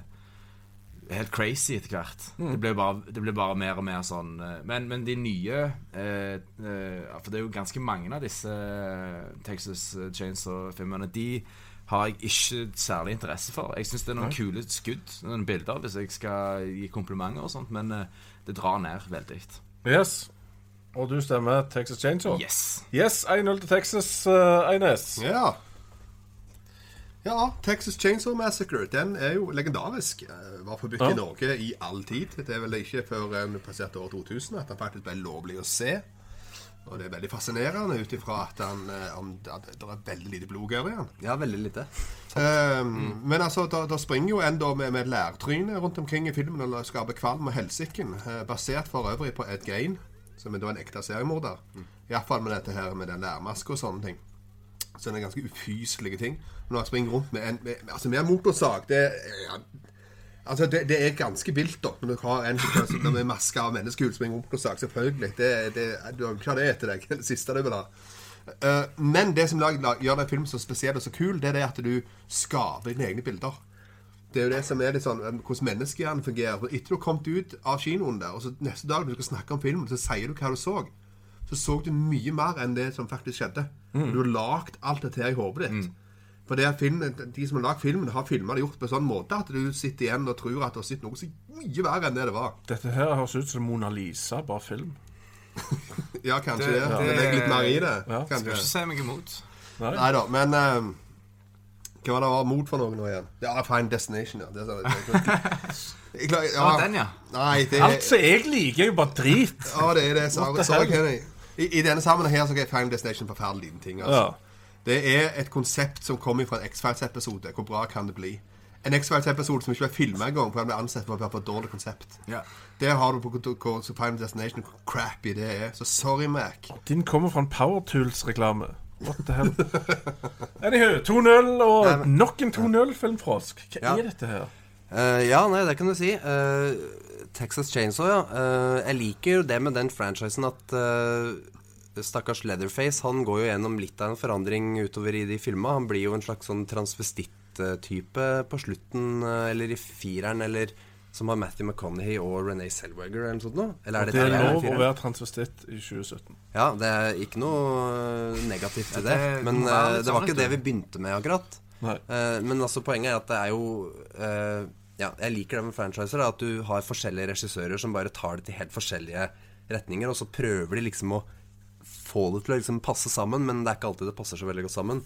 Helt crazy etter hvert. Det, ble bare, det ble bare mer og mer sånn eh, Men, men de nye eh, eh, For det er jo ganske mange av disse eh, Texas Chainsaw-filmene. De har jeg ikke særlig interesse for. Jeg syns det er noen kule skudd, noen bilder, hvis jeg skal gi komplimenter og sånt, men eh, det drar ned veldig. Yes. Og du stemmer Texas Chainsaw? Yes. Yes, 1-0 til Texas, uh, Eines. Ja. Ja, Texas Chainsaw Massacre den er jo legendarisk. Eh, Var forbudt Ja. i Norge i all tid. Det er vel ikke før en vi passerte år 2000 at den faktisk ble lovlig å se. Og det er veldig fascinerende ut ifra at, han, eh, om- at det er veldig lite blodgørr i han. Ja, veldig lite. Um, Men altså, da, da springer jo en da med, med lærtryne rundt omkring i filmen og skaper kvalm og helsiken. eh, basert for øvrig på Ed Gain, som er da en ekte seriemorder. Iallfall med dette her med den lærmaska og sånne ting. Så det er ganske ufyselige ting. Når jeg springer rundt med en, med, altså med en motorsag det, ja, altså det, det er ganske vilt, da. Når du har en som med maske av menneskehud springer rundt med motorsag. Selvfølgelig. Det, det, du har ikke det etter deg. Det siste du vil ha. Eh, men det som gjør den filmen så spesiell og så kul, det er det at du skaper dine egne bilder. Det er jo det som er litt sånn eh, hvordan menneskehjernen fungerer. Etter du har kommet ut av kinoen der, og så neste dag når du skal snakke om filmen, så sier du hva du så. Så så du mye mer enn det som faktisk skjedde. Du har lagd alt dette her i hodet ditt. For det er filmen, De som har lagd filmen, har filma det gjort på en sånn måte at du sitter igjen og tror at du har sett noe så mye verre enn det det var. Dette her høres ut som Mona Lisa, bare film. Ja, kanskje Det- det. det- Legg litt mer i det. Ja. kanskje. Skal ikke si meg imot. Nei da, men eh, Hva var det var mot for noe nå igjen? Ja, Fine Destination, ja. Det er det, jeg, klarer- Ja, den, ja. Nei, det Alt som jeg liker, er jo bare drit. Ja, det er det. Sorry, sorry hell? I, I denne sammenheng her så er Final Destination en forferdelig liten ting. altså. Ja. Det er et konsept som kommer fra en X-Files-episode. Hvor bra kan det bli? En X-Files-episode som ikke ble filma engang, for den ble ansett for å være for et dårlig konsept. Ja. Der har du på hvor så Final Destination hvor crappy det er. Så sorry, Mac. Din kommer fra en Power Tools-reklame. What the hell? Anywho, 2-0 og nok en 2-0-filmfrosk. Hva Ja. er dette her? Uh, ja, nei, det kan du si. Eh, Texas Chainsaw, ja. Eh, jeg liker jo det med den franchisen at eh, stakkars Leatherface han går jo gjennom litt av en forandring utover i de filma. Han blir jo en slags sånn transvestitt-type på slutten, eh, eller i fireren, eller som har Matthew McConaughey og Renee Selweger eller noe sånt noe. Eller er det, Det er lov å være transvestitt i 2017. Ja, det er ikke noe negativt i det. Men det var ikke det vi begynte med, akkurat. Eh, men altså poenget er at det er jo eh, Ja, jeg liker det med franchiser. At du har forskjellige regissører som bare tar det til helt forskjellige retninger, og så prøver de liksom å få det til å liksom passe sammen, men det er ikke alltid det passer så veldig godt sammen.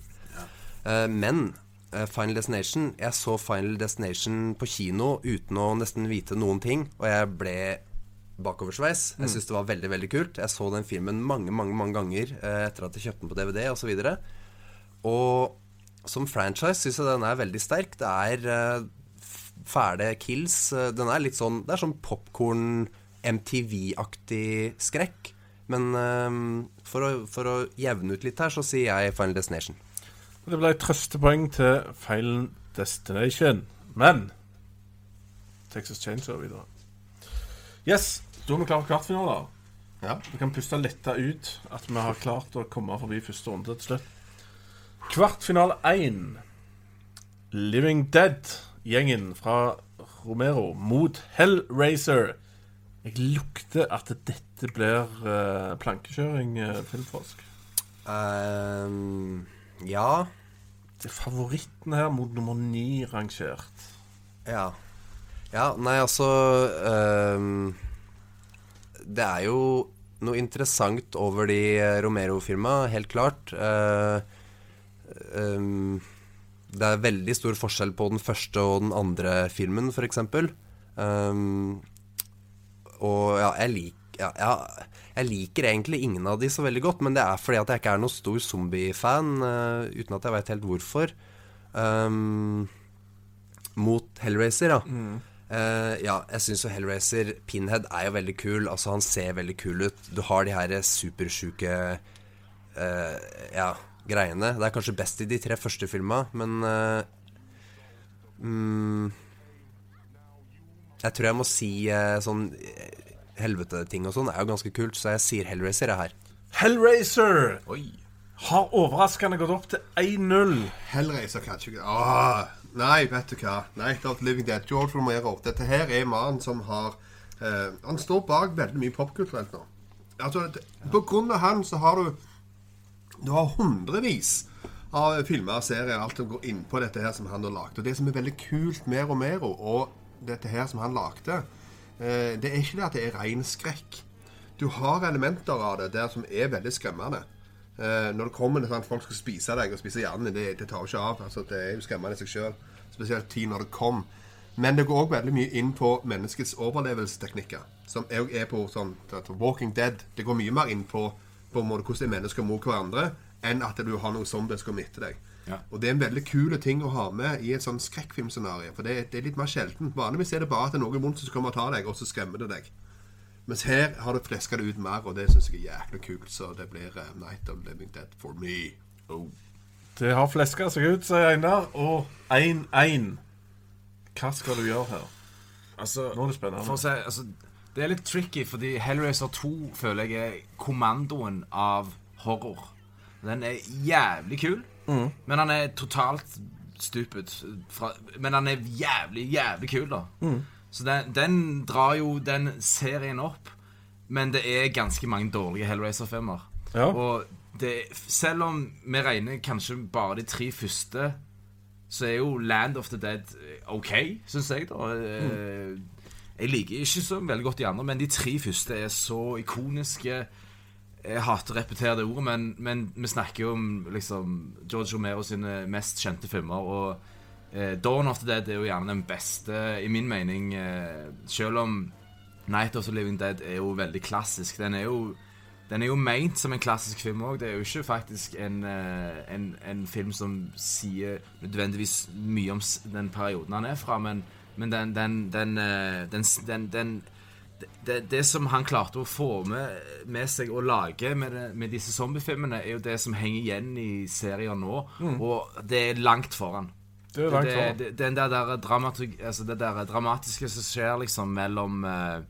Eh, men eh, Final Destination Jeg så Final Destination på kino uten å nesten vite noen ting, og jeg ble bakoversveis. Jeg syns det var veldig veldig kult. Jeg så den filmen mange mange, mange ganger eh, etter at jeg kjøpte den på DVD osv. Og, så og som franchise syns jeg den er veldig sterk. Det er fæle kills. Den er litt sånn Det er sånn popkorn MTV-aktig skrekk. Men um, for, å, for å jevne ut litt her, så sier jeg Final Destination. Det ble trøstepoeng til Final Destination. Men Texas Changer videre. Yes, da er vi klare for kvartfinaler. Ja. Vi kan puste letta ut at vi har klart å komme forbi første runde til slutt. Kvartfinale 1. Living Dead-gjengen fra Romero mot Hellraiser. Jeg lukter at dette blir uh, plankekjøring, uh, Filmfrosk. Um, ja Det er favoritten her mot nummer ni rangert. Ja. Ja, nei, altså um, Det er jo noe interessant over de eh, Romero-filma, helt klart. Uh, ehm, det er veldig stor forskjell på den første og den andre filmen, f.eks. Um, og ja, jeg lik, ja, ja, jeg liker egentlig ingen av de så veldig godt, men det er fordi at jeg ikke er noen stor zombie-fan, eh, uten at jeg veit helt hvorfor. Um, mot Hellraiser, ja. Eh, ja, jeg syns jo Hellraiser Pinhead er jo veldig kul. Altså, han ser veldig kul ut. Du har de her supersjuke uh, ja, greiene. Det er kanskje best i de tre første filma, men uh, mm, Jeg tror jeg må si uh, sånn helveteting og sånn er jo ganske kult, så jeg sier Hellraiser jeg her. Hellraiser Oi. har overraskende gått opp til 1-0. Hellraiser kanskje ikke Åh, Nei, vet du hva. Nei, of the Living Dead. George Romero. Dette her er mannen som har uh, Han står bak veldig mye popkulturelt nå. Altså, det, På grunn av han så har du Du har hundrevis av filmer og serier alt som går innpå dette her som han har lagd. Og det som er veldig kult med Romero og dette her som han lagde, eh, det er ikke det at det er ren skrekk. Du har elementer av det der som er veldig skremmende. Eh, når det kommer sånn at folk skal spise deg og spise hjernen din, det, det tar jo ikke av. Altså, det er jo skremmende i seg sjøl. Spesielt tid når det kom. Men det går òg veldig mye inn på menneskets overlevelsesteknikker. Som òg er på sånn Walking Dead. Det går mye mer inn på, på en måte, hvordan er mennesker mot hverandre, enn at du har noen zombier som kommer etter deg. Ja. Og det er en veldig kul ting å ha med i et sånn skrekkfilmscenario. For det, det er litt mer sjelden. Vanligvis er det bare at det er noe vondt som kommer og tar deg, og så skremmer det deg. Mens her har du fleska det ut mer, og det syns jeg er jæklig kult. Så det blir uh, Night of Living Dead for me. Oh. Det har fleska seg ut, sier Einar. Og 1-1. Hva skal du gjøre her? Altså, Nå er det spennende. For å si, altså, det er litt tricky, fordi Hellraiser 2 føler jeg er kommandoen av horror. Den er jævlig kul, men han er totalt stupid. Fra, men han er jævlig, jævlig kul, da. Så den, den drar jo den serien opp, men det er ganske mange dårlige Hellraiser-filmer. Ja. Og det, selv om vi regner kanskje bare de tre første så er jo Land of the Dead eh, OK, syns jeg, da. Eh, Jeg liker ikke så veldig godt de andre, men de tre første er så ikoniske. Jeg hater å repetere det ordet, men, men vi snakker jo om liksom, George Romero sine mest kjente filmer. Og eh, Dawn of the Dead er jo gjerne den beste, i min mening. Eh, selv om Night of the Living Dead er jo veldig klassisk. Den er jo den er jo meint som en klassisk film òg. Det er jo ikke faktisk en, eh, en, en film som sier nødvendigvis mye om den perioden han er fra, men, men den, den, den, eh, den, den, den det, det som han klarte å få med, med seg og lage med, det, med disse zombiefilmene, er jo det som henger igjen i serier nå, og det er langt foran. Det er langt Det- foran. det- Den der, der dramatik, altså det der dramatiske som skjer liksom mellom eh,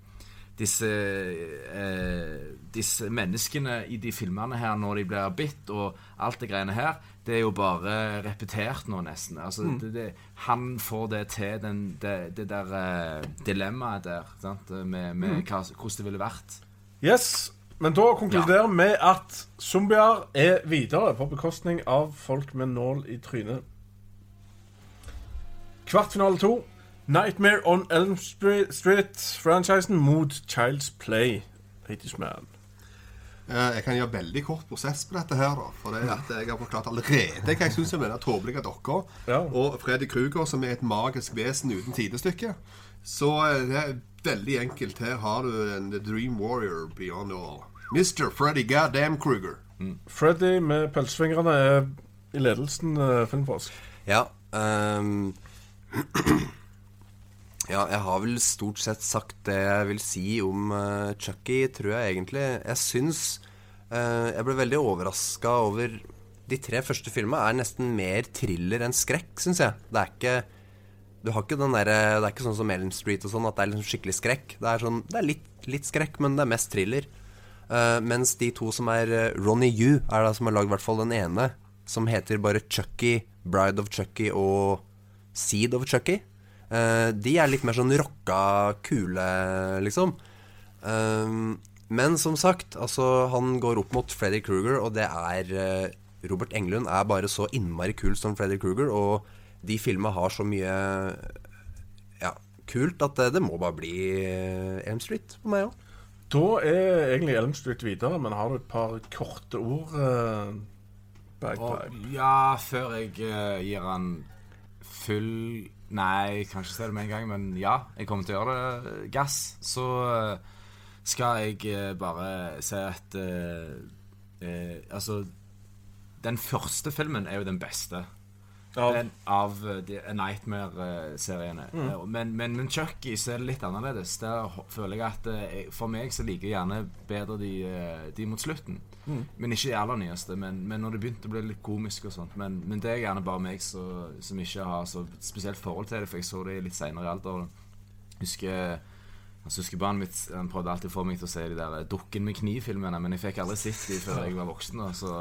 disse eh, Disse menneskene i de filmene her, når de blir bitt og alt det greiene her, det er jo bare repetert nå, nesten. Altså, det, det, han får det til, den, det, det der eh, dilemmaet der, sant? med, med hva, hvordan det ville vært. Yes, men da konkluderer vi med at zombier er videre på bekostning av folk med nål i trynet. Kvartfinale to. Nightmare on Elm Street- Street-franchisen mot Child's Play. 80's Man. Eh, Jeg kan gjøre veldig kort prosess på dette her, da. For det er at jeg har forklart allerede hva jeg syns om denne tåpelige dokka. Ja. Og Freddy Kruger, som er et magisk vesen uten tidestykke. Så eh, det er veldig enkelt. Her har du en The Dream Warrior beyond all. Mr. Freddy Goddamn Kruger. Freddy med pølsefingrene er i ledelsen, uh, Filmforsk. Ja. ehm, ja, jeg har vel stort sett sagt det jeg vil si om uh, Chucky, tror jeg egentlig. Jeg syns uh, Jeg ble veldig overraska over De tre første filmene er nesten mer thriller enn skrekk, syns jeg. Det er ikke Du har ikke den der, Det er ikke sånn som Elm Street og sånn, at det er liksom skikkelig skrekk. Det er sånn Det er litt, litt skrekk, men det er mest thriller. Uh, mens de to som er Ronny Yu, er det som har lagd i hvert fall den ene, som heter bare Chucky, Bride of Chucky og Seed of Chucky. Eh, de er litt mer sånn rocka, kule, liksom. Eh, men som sagt, altså, han går opp mot Freddy Kruger, og det er eh, Robert Englund er bare så innmari kul som Freddy Kruger, og de filmene har så mye ja, kult at det, det må bare bli eh, Elm Street for meg òg. Da er egentlig Elm Street videre, men har du et par korte ord, uh, Bagpipe? Og, ja, før jeg uh, gir han full Nei, kanskje si det med en gang, men ja, jeg kommer til å gjøre det. Gass. Så eh, skal jeg eh, bare si at eh, eh, Altså, den første filmen er jo den beste. Ja. en, av eh, de Nightmare-seriene. Mm. Men, men, men Chucky så er det litt annerledes. Der føler jeg at eh, For meg så liker jeg gjerne bedre de, eh, de mot slutten. Men ikke de aller nyeste. Men, men når det begynte å bli litt komisk og sånt. Men, men det er gjerne bare meg så, som ikke har så spesielt forhold til det, for jeg så det litt seinere i alderen. Husker Altså, Søskenbarnet mitt han prøvde alltid å få meg til å se de der eh, Dukken med kniv-filmene, men jeg fikk aldri sett de før jeg var voksen. Og så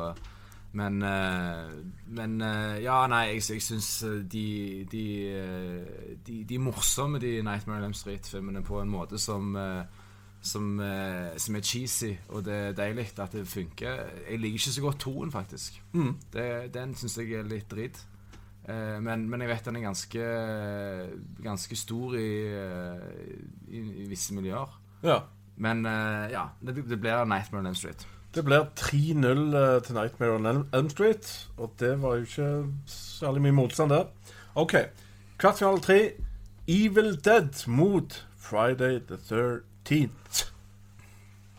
men, eh, men eh, Ja, nei, jeg, jeg syns de, de, eh, de De er morsomme, de Nightmare on Elm Street-filmene, på en måte som eh, som, eh, som er cheesy, og det er deilig at det funker. Jeg liker ikke så godt toen, faktisk. Det, den syns jeg er litt dritt. Eh, men, men jeg vet den er ganske Ganske stor i, eh, i, i visse miljøer. Ja. Men eh, ja, det, det blir Nightmare on Elm Street. Det blir 3-0 eh, til Nightmare on Elm- Street, og det var jo ikke særlig mye motstand der. OK. Kvartfinale tre. Evil Dead mot Friday the 13th.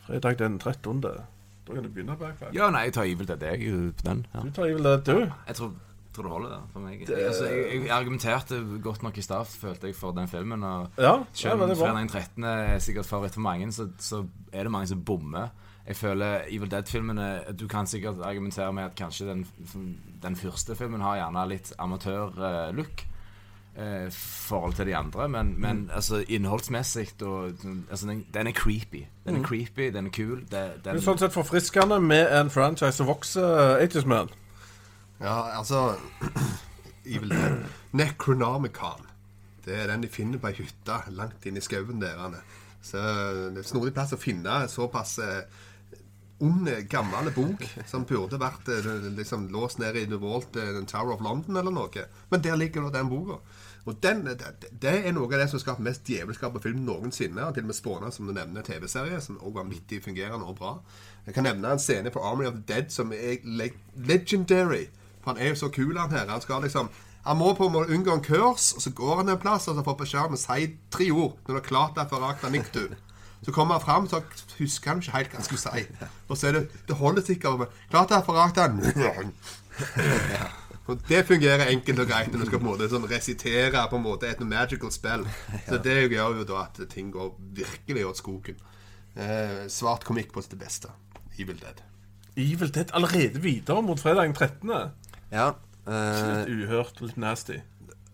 Fredag den 13. Da kan du begynne, Backfire. Ja, nei, jeg tar Evil Dead, jeg, på den. Ja. Du tar Evil Dead, du. Jeg tror, tror det holder, det, for meg. Altså, jeg, jeg argumenterte godt nok i stad, følte jeg, for den filmen. Og Ja, ja selv om. Fredag den 13. er sikkert favoritt for mange, så, så er det mange som bommer. Jeg føler Evil Dead-filmene Du kan sikkert argumentere med at kanskje den, den første filmen har gjerne litt amatør-look. I forhold til de andre, men, men Mm. altså innholdsmessig og, altså, den, den er creepy. Den Mm. er creepy, den er kul. Det, Det den, er sånn sett forfriskende med en franchise som vokser, 80's Man. Ja, altså Evil Dead. Necronomicon. Det er den de finner på ei hytte langt inn i skauen der. Så det er snodig plass å finne såpass eh, ond, eh, gammel bok som burde vært eh, liksom låst ned i The Vault, The Tower of London eller noe. Men der ligger nå den boka. Og den, det, det er noe av det som har skapt mest djevelskap på film noensinne. Til og med spåna, som du nevner, TV-serie, som også var i fungerende og bra. Jeg kan nevne en scene på Army of the Dead som er le legendary. For han er jo så kul, han her. Han skal liksom Han må på en måte unngå en kurs, og så går han en plass og så får beskjed om å si tre ord. Når du har klart deg for akta niktu. Så kommer han fram, så husker han ikke helt hva han skulle si. Og så er det Det holder sikkert Klart akta og Det fungerer enkelt og greit når du skal på en måte sånn resitere på en måte et magical spill. Så det gjør jo da at ting går virkelig åt skogen. Eh, svart komikk på sitt beste. Evil Dead. Evil Dead allerede videre mot fredag den 13. Ja. Uh, Litt uhørt, litt nasty.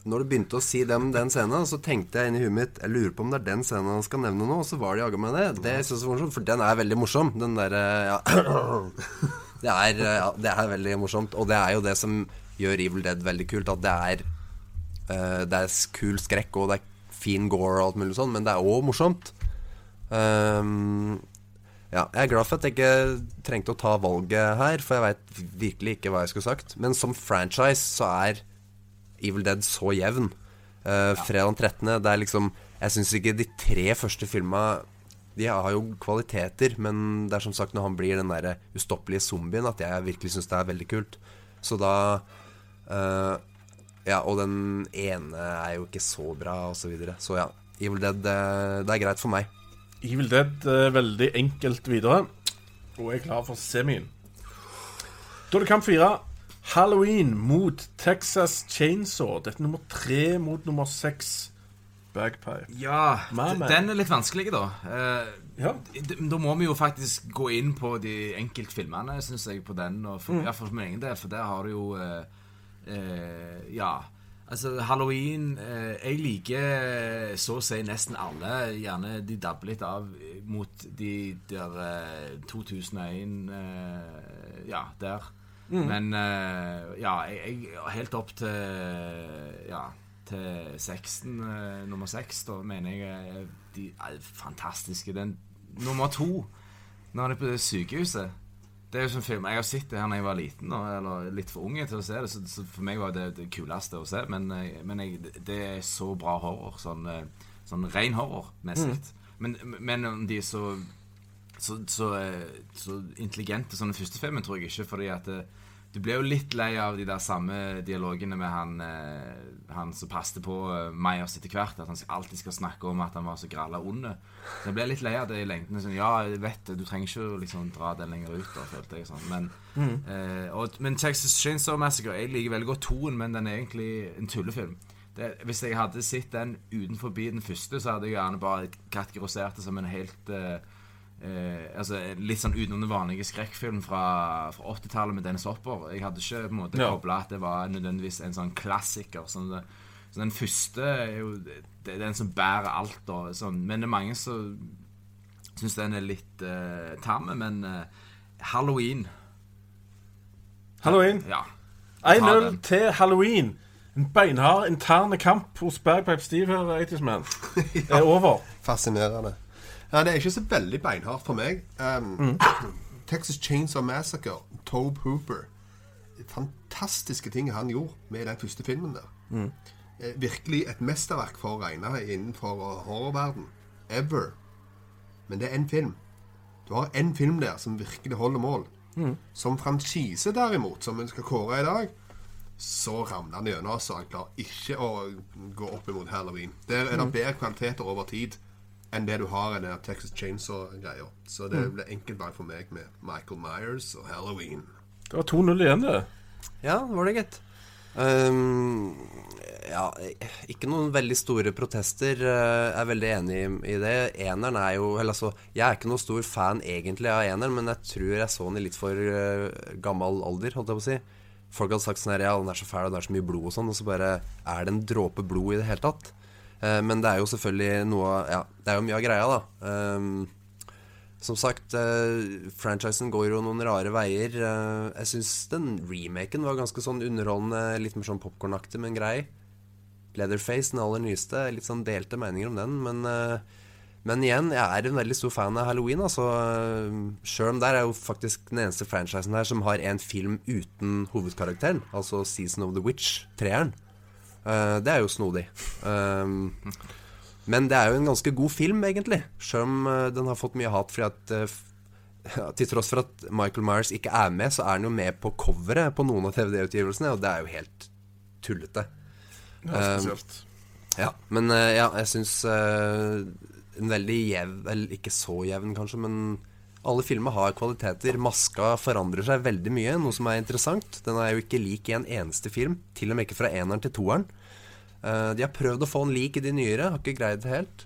Når du begynte å si dem, den scenen, så tenkte jeg inni huet mitt Jeg lurer på om det er den scenen han skal nevne nå, og så var det jaggu meg det. Det synes jeg var morsomt, for den er veldig morsom. Den derre ja. det, er, eh, ja, det er veldig morsomt. Og det er jo det som gjør Evil Dead veldig kult, at det er uh, Det er kul skrekk, og det er fin gore og alt mulig sånn, men det er òg morsomt. Um, ja, jeg er glad for at jeg ikke trengte å ta valget her, for jeg veit virkelig ikke hva jeg skulle sagt. Men som franchise så er Evil Dead så jevn. Uh, Fredag den 13. Det er liksom Jeg syns ikke de tre første filma De har jo kvaliteter, men det er som sagt når han blir den der ustoppelige zombien, at jeg virkelig syns det er veldig kult. Så da uh, Ja, og den ene er jo ikke så bra, og så videre. Så ja, Evil Dead, eh, det er greit for meg. Evil Dead er veldig enkelt videre. Og er klar for semien. Da er det kamp fire. Halloween mot Texas Chainsaw. Dette er nummer tre mot nummer seks. Bagpipe. Ja, den er litt vanskelig, da. Uh, Ja. Da må vi jo faktisk gå inn på de enkeltfilmene, syns jeg, på den. Og for, ja, for min egen del, for der har du jo uh, uh, Ja. Altså, halloween eh, Jeg liker så å si nesten alle. Gjerne de dabber litt av mot de der eh, 2001 eh, Ja, der. Men eh, ja, jeg, jeg helt opp til Ja til sexten, eh, nummer seks, da mener jeg eh, de er fantastiske. Den nummer to, når han er på det sykehuset Det er jo sånn film Jeg har sett det her da jeg var liten, eller litt for unge til å se det, så, for meg var det det kuleste å se. Men, men jeg, det er så bra horror. Sånn, sånn ren horror-messig. Men, men om de er så så, så, eh, så intelligente som den første filmen, tror jeg ikke. Fordi at det, du ble jo litt lei av de der samme dialogene med han, eh, han som passet på eh, Myers etter hvert. At han alltid skal snakke om at han var så gralla onde. Så jeg ble litt lei av det i lengden. Sånn, ja, jeg vet du trenger ikke liksom dra den lenger ut, da, følte jeg. sånn Men, eh, og, men Texas Chainsaw Massacre Jeg liker veldig godt toen, men den er egentlig en tullefilm. Det, hvis jeg hadde sett den utenfor den første, så hadde jeg gjerne bare kategorisert det som en helt eh, Eh, altså Litt sånn utenom den vanlige skrekkfilm fra, fra 80-tallet med Dennis Hopper. Jeg hadde ikke på en måte Ja. kobla at det var nødvendigvis en sånn klassiker. Sånn det, så den første er jo det, det er den som bærer alt. Da, sånn. Men det er mange som syns den er litt uh, tam. Men eh, Halloween Halloween. Ja. 1-0 til Halloween. En beinhard interne kamp hos Bergpipe Steve her, 80's Man, er over. Fascinerende. Ja, det er ikke så veldig beinhardt for meg. Um, Texas Chainsaw Massacre, Tobe Hooper Fantastiske ting han gjorde med den første filmen der. Eh, Virkelig et mesterverk for å regne innenfor horrorverden. Ever. Men det er én film. Du har én film der som virkelig holder mål. Som franchise, derimot, som vi skal kåre i dag, så ramler han gjennom. Så han klarer ikke å gå opp imot Halloween. Der er det bedre kvaliteter over tid enn det du har i den Texas Chainsaw-greia. Så det ble enkelt valg for meg med Michael Myers og Halloween. Det var 2-0 igjen, det. Ja, var det, gitt. Um, ja, ikke noen veldig store protester. eh, Jeg er veldig enig i- i det. Eneren er jo eller altså, Jeg er ikke noen stor fan egentlig av eneren, men jeg tror jeg så den i litt for eh, gammel alder, holdt jeg på å si. Folk hadde sagt sånn her Ja, den er så fæl, og det er så mye blod og sånn, og så bare er det en dråpe blod i det hele tatt. Eh, men det er jo selvfølgelig noe Ja, det er jo mye av greia, da. Ehm, som sagt, eh, franchisen går jo noen rare veier. Eh, jeg syns den remaken var ganske sånn underholdende, litt mer sånn popkornaktig, men grei. Leatherface, den aller nyeste, litt sånn delte meninger om den, men eh, men igjen, jeg er en veldig stor fan av Halloween. Altså, Sjøl om der er jo faktisk den eneste franchisen her som har en film uten hovedkarakteren, altså Season of the Witch, treeren. Eh, det er jo snodig. Um, men det er jo en ganske god film, egentlig. Sjøl om uh, den har fått mye hat fordi at uh, Til tross for at Michael Myers ikke er med, så er han jo med på coveret på noen av TVD-utgivelsene, og det er jo helt tullete. Ja, spesielt. Ja, men ja, jeg syns en veldig jevn Eller ikke så jevn, kanskje, men alle filmer har kvaliteter. Maska forandrer seg veldig mye, noe som er interessant. Den er jo ikke lik i en eneste film, til og med ikke fra eneren til toeren. Eh, de har prøvd å få den lik i de nyere, har ikke greid det helt.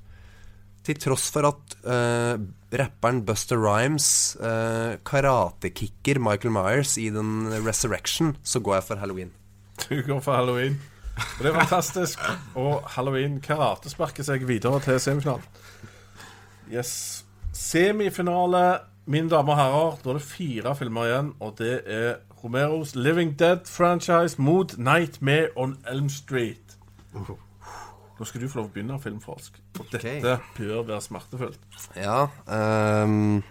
Til tross for at uh, rapperen Buster Rhymes uh, karatekicker Michael Myers i den Resurrection, så går jeg for Halloween. Du går for Halloween. Og det er fantastisk. Og Halloween karate sparker seg videre til semifinalen. Yes. Semifinale, mine damer og herrer. Da er det fire filmer igjen, og det er Romeros Living Dead-franchise mot Nightmare on Elm Street. Nå skal du få lov å begynne, filmforsk. Og dette bør være smertefullt. Ja um,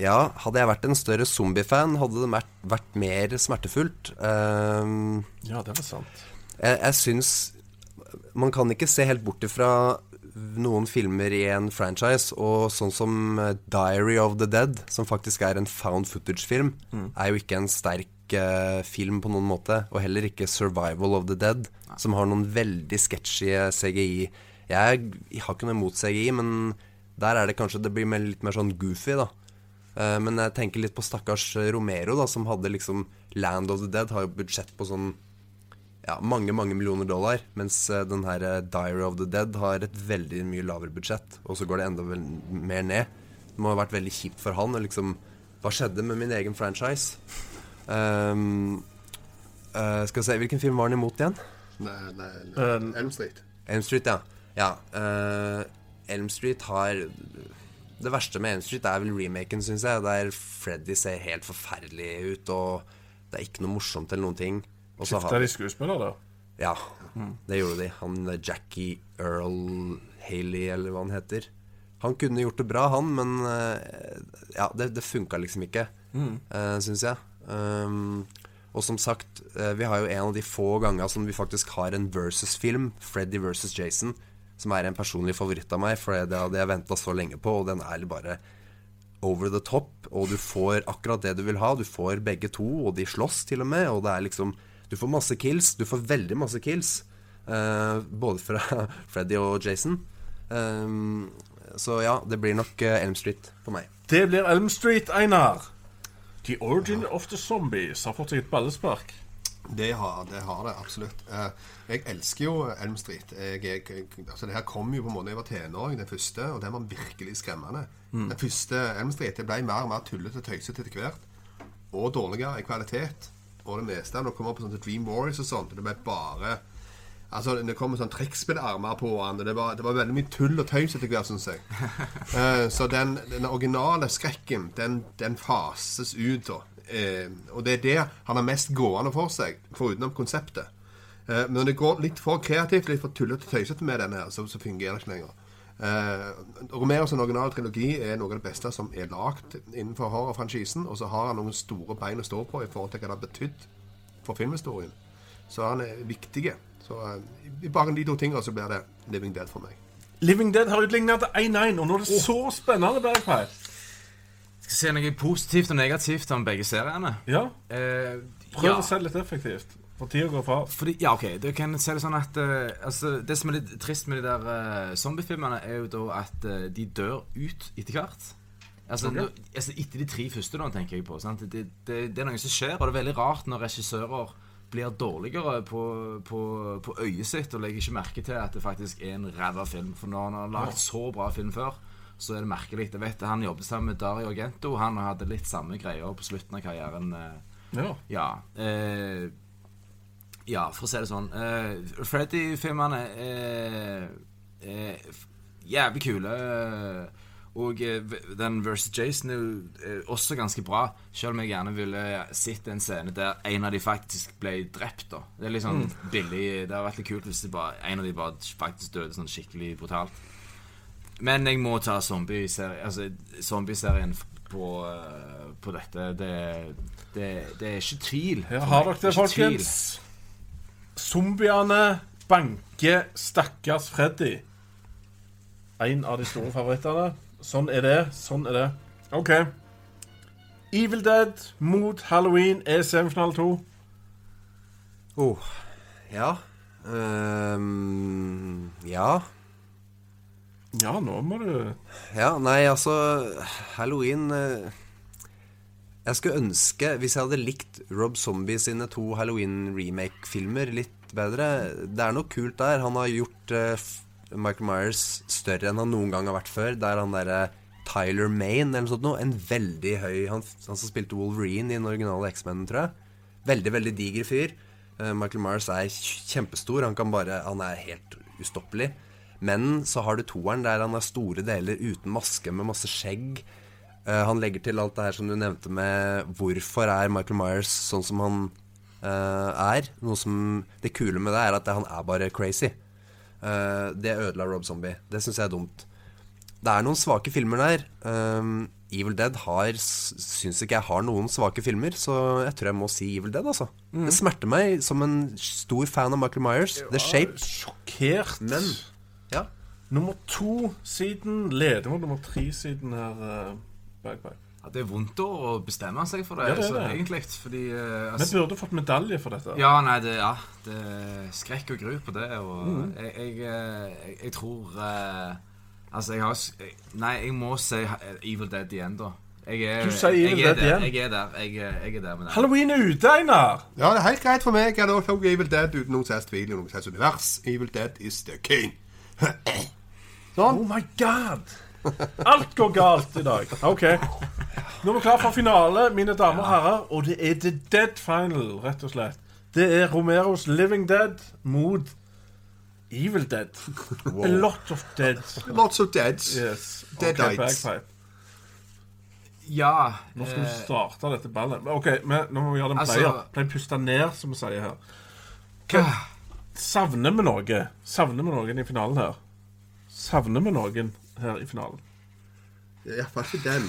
Ja, hadde jeg vært en større zombiefan, hadde det vært, vært mer smertefullt. Um, Ja, det er sant. jeg, jeg syns Man kan ikke se helt bort ifra noen filmer i en franchise, og sånn som eh, Diary of the Dead, som faktisk er en found footage-film, er jo ikke en sterk eh, film på noen måte. Og heller ikke Survival of the Dead, som har noen veldig sketchy CGI. Jeg, jeg har ikke noe imot CGI, men der er det kanskje Det blir litt mer sånn goofy, da. Eh, men jeg tenker litt på stakkars Romero, da, som hadde liksom Land of the Dead har jo budsjett på sånn ja, mange mange millioner dollar, mens eh, den her eh, Diary of the Dead har et veldig mye lavere budsjett, og så går det enda vel mer ned. Det må ha vært veldig kjipt for han. Og liksom, hva skjedde med min egen franchise? Um, uh, skal vi se, Hvilken film var han imot igjen? Nei, nei, nei. Elm Street. Elm Street, ja. ja uh, Elm Street har Det verste med Elm Street er vel remaken, syns jeg, der Freddy ser helt forferdelig ut, og det er ikke noe morsomt eller noen ting. Skifta de skuespiller, da? Ja, det gjorde de. Han eh, Jackie Earl Haley, eller hva han heter. Han kunne gjort det bra, han, men eh, ja, det, det funka liksom ikke, mm. syns jeg. Um, og som sagt, eh, vi har jo en av de få ganger som vi faktisk har en versus-film, Freddy versus Jason, som er en personlig favoritt av meg, for det hadde jeg venta så lenge på, og den er bare over the top, og du får akkurat det du vil ha. Du får begge to, og de slåss til og med, og det er liksom Du får masse kills. Du får veldig masse kills. Uh, både fra Freddy og Jason. Um, så ja, det blir nok eh, Elm Street for meg. Det blir Elm Street, Einar. The Origin of the Zombies har fått seg et ballespark. Det har det, har det absolutt. Jeg elsker jo Elm Street. Jeg, jeg, altså det her kom jo på en måte da jeg var tenåring, den første, og den var virkelig skremmende. Den første Elm Street det ble mer og mer tullete og tøysete etter hvert. Og dårligere i kvalitet. Og det meste av det kommer på sånn Dream Warriors og sånt. og Det ble bare Altså, Det kommer sånn trekkspillarmer på han. Det var, det var veldig mye tull og tøys etter hvert, syns jeg. Uh, så den, den originale skrekken, den, den fases ut, da. Uh, og det er det han har mest gående for seg, forutenom konseptet. Uh, men når det går litt for kreativt, litt for tullete og tøysete med denne, her, så, så fungerer det ikke lenger. Eh, Romeros originale trilogi er noe av det beste som er lagd innenfor horrorfranchisen. Og så har han noen store bein å stå på i forhold til hva det har betydd for filmhistorien. Så han er viktig. Så eh, i bare de to tingene så blir det Living Dead for meg. Living Dead har utligna til 1-1, og nå er det så spennende, Bergfeil. Skal si noe positivt og negativt om begge seriene. Ja, Eh, prøv ja. å se litt effektivt. For tida går fra. Fordi, ja, ok, du kan se det sånn at uh, altså, Det som er litt trist med de der uh, zombiefilmene, er jo da at uh, de dør ut etter hvert. Altså, okay. nå- altså Etter de tre første, da, tenker jeg på. Sant? Det, det, det er noe som skjer, og det er veldig rart når regissører blir dårligere på, på, på øyet sitt og legger ikke merke til at det faktisk er en ræva film. For når han har lagd så bra film før, så er det merkelig. Jeg vet Han jobbet sammen med Dario Argento. Han hadde litt samme greier på slutten av karrieren. Ja. ja. Eh, ja, for å si det sånn. Uh, Freddy-filmene er, er jævlig kule. eh, Og eh, den versus Jason er jo eh, også ganske bra, selv om jeg gjerne ville sett en scene der en av de faktisk ble drept. da Det er litt sånn billig Det hadde vært litt kult hvis det bare, en av de bare faktisk døde sånn skikkelig brutalt. Men jeg må ta zombie-serien altså, zombie-serien på, eh, på dette. Det, det, det er ikke tvil. Ja, har dere det, folkens? tvil. Zombiene banker stakkars Freddy. En av de store favorittene. Sånn er det. Sånn er det. OK. Evil Dead mot Halloween er semifinale to. Oh, ja. Um, ja. Ja, nå må du Ja, nei, altså Halloween eh, Jeg skulle ønske, hvis jeg hadde likt Rob Zombie sine to Halloween-remake-filmer litt bedre Det er noe kult der. Han har gjort uh, Michael Myers større enn han noen gang har vært før. Det er han derre Tyler Maine eller noe sånt noe. En veldig høy Han, han som spilte Wolverine i den originale X-Men, tror jeg. Veldig, veldig diger fyr. Eh, Michael Myers er kjempestor. Han kan bare Han er helt ustoppelig. Men så har du toeren der han har store deler uten maske, med masse skjegg. Eh, han legger til alt det her som du nevnte med hvorfor er Michael Myers sånn som han eh, er. Noe som Det kule med det er at han er bare crazy. Eh, det ødela Rob Zombie. Det syns jeg er dumt. Det er noen svake filmer der. Evil Dead har syns ikke jeg har noen svake filmer, så jeg tror jeg må si Evil Dead, altså. Det smerter meg som en stor fan av Michael Myers. The Shape. Sjokkert. Men ja. Nummer to siden leder mot nummer tre siden her. Uh, bak. Ja, det er vondt å bestemme seg for det, Ja, det er så, det. egentlig. Fordi Vi altså, burde fått medalje for dette. Ja, nei, det, ja, det er skrekk og gru på det. Og Mm. jeg, jeg, eh, jeg, jeg tror uh, Altså, jeg har Nei, jeg må si Evil Dead igjen, da. Jeg er, Du sier Evil Dead igjen? Jeg er der. Jeg, er- jeg er der med det. Halloween er ute, Einar! Ja, det er helt greit for meg. Jeg hadde også Evil Dead uten noen særlig tvil i noen selvs univers. Evil Dead is the king. Oh my god! Alt går galt i dag. OK. Nå er vi klar for finale, mine damer og herrer. Og det er The Dead Final, rett og slett. Det er Romeros Living Dead mot Evil Dead. A lot of dead. Lots of deads. Yes. Deadites. bagpipe. Ja. Nå skal vi eh, starte dette ballet. OK, men nå må vi gjøre vi Altså- pleier. Pleier puste ned, som vi sier her. Hva, savner vi noe? Savner vi noen i finalen her? Savner vi noen her i finalen? Iallfall ikke den.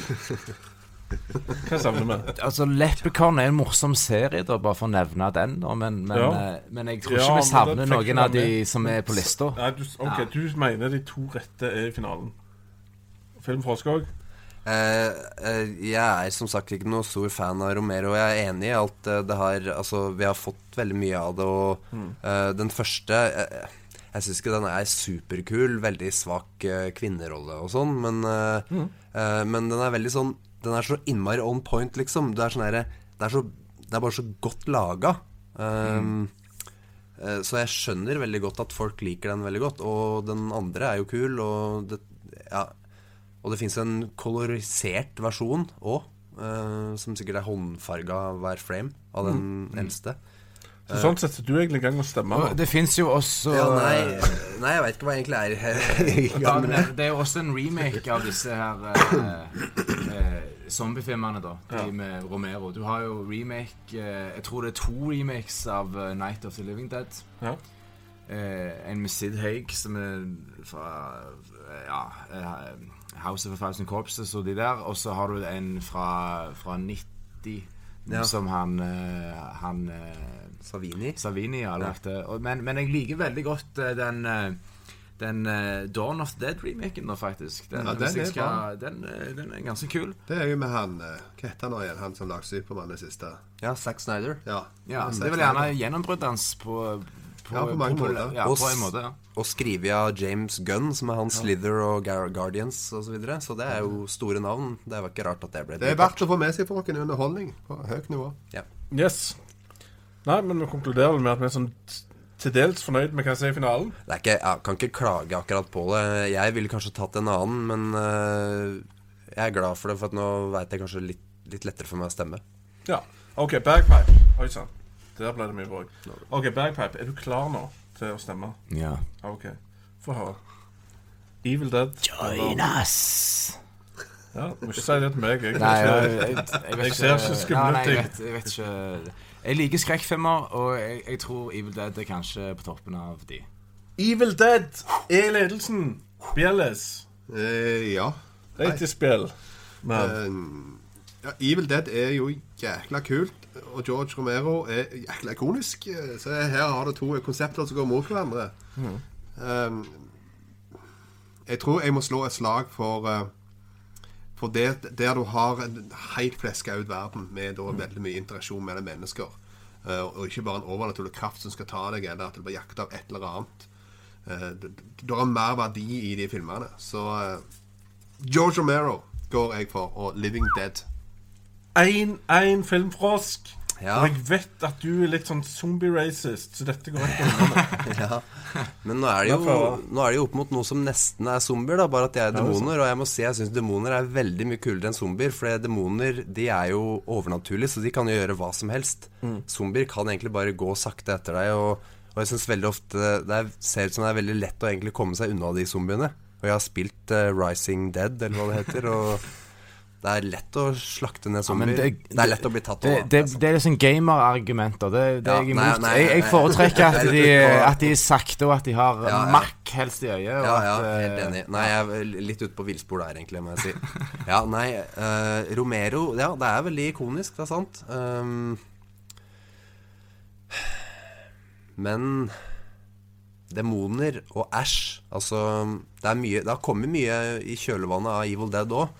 Hva savner vi? Altså, Leprechaun er en morsom serie, da, bare for å nevne den. Da, men, men, Ja. eh, men jeg tror Ja, ikke vi savner noen av de som er på lista. Nei, du, ok, Ja. du mener de to rette er i finalen. Film Froskog? Uh, uh, jeg er som sagt ikke noe stor fan av Romero. Jeg er enig i alt uh, det har Altså, vi har fått veldig mye av det, og eh, den første eh, Jeg syns ikke den er superkul. Veldig svak eh, kvinnerolle og sånn, men mm. eh, Men den er veldig sånn Den er så innmari on point, liksom. Det er sånn herre det, er så- det er bare så godt laga. Um, eh, Så jeg skjønner veldig godt at folk liker den veldig godt. Og den andre er jo kul, og det Ja. Og det fins en kolorisert versjon òg, som sikkert er håndfarga hver frame av den eldste. Så sånn setter du egentlig i gang med å stemme. nå. Det fins jo også Ja, nei, nei, jeg veit ikke hva jeg egentlig er. i gang det, det er jo også en remake av disse her eh, eh, zombiefilmene, da. De med Romero. Du har jo remake eh, Jeg tror det er to remakes av eh, Night of the Living Dead. Ja. Eh, en med Sid Haig, som er fra eh, ja, eh, House of a Thousand Corpses og de der. Og så har du en fra, fra 90, Ja. som han, eh, han eh, Savini. Savini ja. lagt Men, men jeg liker veldig godt eh, den eh, den uh, Dawn of the Dead-remaken, faktisk. Den, Ja, den er skal. Den, den er ganske kul. Det er jo med han uh, Hva heter han nå igjen? Han som lagde Supermann det siste. Ja, Zack Snyder. Ja. Ja, Zack Det er vel gjerne gjennombruddet hans på, på, Ja, på mange måter. Ja, Og på en måte, ja. Og skrevet av James Gunn, som er hans Slither og Gar Guardians osv. Så, videre. så det er jo store navn. Det var ikke rart at det ble Det er verdt å få med seg for noen underholdning på høyt nivå. Ja. Yes. Nei, men vi konkluderer med at vi er sånn til dels fornøyd med hva jeg sier i finalen. Det er ikke, jeg kan ikke klage akkurat på det. Jeg ville kanskje tatt en annen, men øh, jeg er glad for det, for at nå veit jeg kanskje litt, litt lettere for meg å stemme. Ja. OK, bagpipe. Oi sann. Der ble det mye bråk. OK, bagpipe. Er du klar nå til å stemme? ja. OK. Få høre. Evil Dead. Join us! Ja, du må ikke si det til meg. Jeg, Nei, jeg, jeg, jeg, jeg, ser ikke skumle Ja, nei, ting. Jeg vet, jeg vet ikke Jeg liker skrekkfilmer, og jeg, jeg tror Evil Dead er kanskje på toppen av de. Evil Dead er ledelsen. Bjelles. Eh, ja. Ratespill. Men Eh, ja. Evil Dead er jo jækla kult, og George Romero er jækla ikonisk. eh, Så her har du to konsepter som går mot hverandre. Eh, jeg tror jeg må slå et slag for eh, For det, der du har en helt fleska ut verden med da veldig mye interaksjon mellom mennesker. uh, og ikke bare en overnaturlig kraft som skal ta deg, eller at du blir jakta av et eller annet. Uh, det, er mer verdi i de filmene. Så uh, George Romero går jeg for, og Living Dead. 1-1 Filmfrosk. Ja. Og jeg vet at du er litt sånn zombie-racist, så dette går ikke unna. Ja. Men nå er, det jo, nå er det jo opp mot noe som nesten er zombier, da, bare at det er demoner. Og jeg må si jeg syns demoner er veldig mye kulere enn zombier. For demoner de er jo overnaturlige, så de kan jo gjøre hva som helst. Mm. Zombier kan egentlig bare gå sakte etter deg. Og, og jeg syns veldig ofte det er, ser ut som det er veldig lett å egentlig komme seg unna de zombiene. Og jeg har spilt uh, Rising Dead, eller hva det heter. Og det er lett å slakte ned zombier. Ja, det- det, er lett å bli tatt av. det, det er liksom gamerargumenter. Det, det er jeg imot. nei, jeg, jeg foretrekker at de, at de er sakte, og at de har Ja, ja. makk helst i øyet. Ja, ja, at, eh, helt enig. Nei, jeg er litt ute på villspor der, egentlig, må jeg si. Ja, nei, uh, Romero Ja, det er veldig ikonisk, det er sant. Um, men demoner og Æsj Altså, det er mye Det har kommet mye i kjølvannet av Evil Dead òg.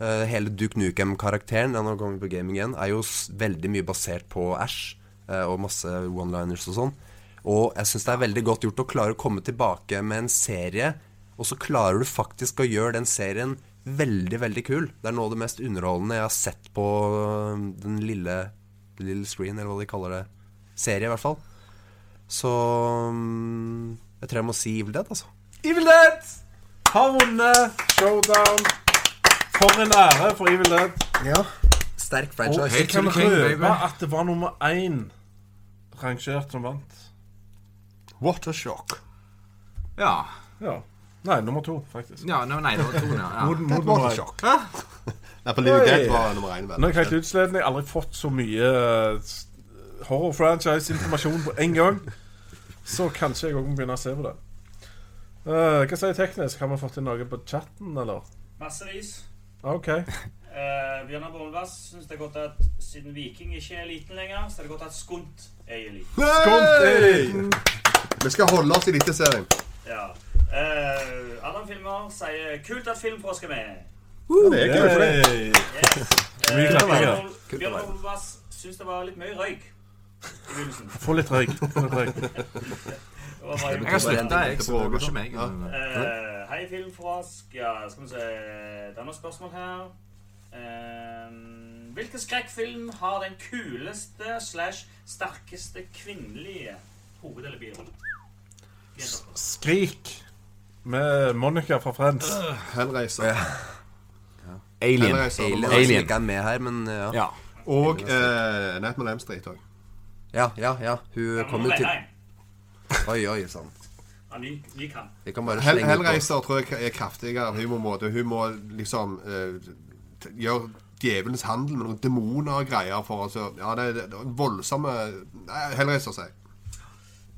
Hele Duke Nukem-karakteren han kommer på gaming igjen, er jo veldig mye basert på Ash uh, og masse one-liners og sånn. Og jeg syns det er veldig godt gjort å klare å komme tilbake med en serie, og så klarer du faktisk å gjøre den serien veldig, veldig kul. Det er noe av det mest underholdende jeg har sett på øh, den lille, lille screen, eller hva de kaller det. Serie, i hvert fall. Så mm, jeg tror jeg må si Evil Dead, altså. Evil Dead har vunnet showdown. For en ære for Evil Dead. Ja. Sterk Og franchise. jeg kan røpe at det var nummer én rangert som vant. What a shock. Ja. Ja. Nei, nummer to, faktisk. ja no, nei, nummer var to, ja. Mot, mot var nummer én. sjokk. Nei, på Living. Dead var nummer én. Nå er jeg helt utsleden. Jeg har aldri fått så mye eh, horror-franchise-informasjon på en gang. Så kanskje jeg òg må begynne å se på det. Uh, hva sier teknisk? Har vi fått inn noe på chatten, eller? Massevis. OK. Eh, Bjørnar Bålvass syns det er godt at siden Viking ikke er eliten lenger, så er det godt at Skunt er eliten. Skunt er eliten! liten. Vi skal holde oss i Eliteserien. Ja. Eh, Adam Filmer sier 'kult at filmpåske er med'. Det er kult for deg. Yes. Eh, Bjørnar Bjørnar Bålvass syns det var litt mye røyk i begynnelsen. Få litt røyk. Få litt røyk. Det var bare- Jeg har slutta, jeg, så det var ikke meg. Ja. Eh, hei, Filmfrosk. Ja, skal vi se Det er noen spørsmål her. Eh, hvilken skrekkfilm har den kuleste slash sterkeste kvinnelige hoved- eller birolle? Skrik med Monica fra Friends. Hellraiser. Alien. Hellraiser. Alien, nummer- Alien. ikke er med her, men ja. Ja. Og uh, Nightmare on Street òg. Ja, ja, ja. Hun kom jo til Oi, oi sann. Ja, ny, ny. Vi kan bare Hell, slenge på Hellraiser tror jeg er kraftigere humormåte. Hun må liksom eh, gjøre djevelens handel med noen demoner og greier for oss. Ja, det, det, det er voldsomme Nei, Hellraiser, sier jeg.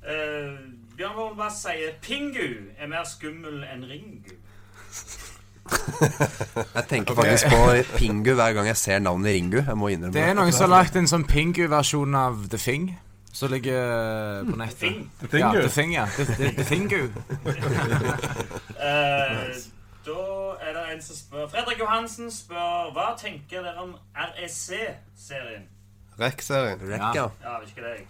Eh, Bjørn Vollbass sier Pingu er mer skummel enn Ringu. Jeg tenker faktisk på Pingu hver gang jeg ser navnet Ringu. Jeg må innrømme Det er noen som har lagt en sånn Pingu-versjon av The Thing. Som ligger på nettet. The Thing, Ja. The Thing, ja. The, the, the Thingu. Eh, da er det en som spør Fredrik Johansen spør hva tenker dere om REC-serien? REC-serien. Ja. Ja, vet ikke det jeg.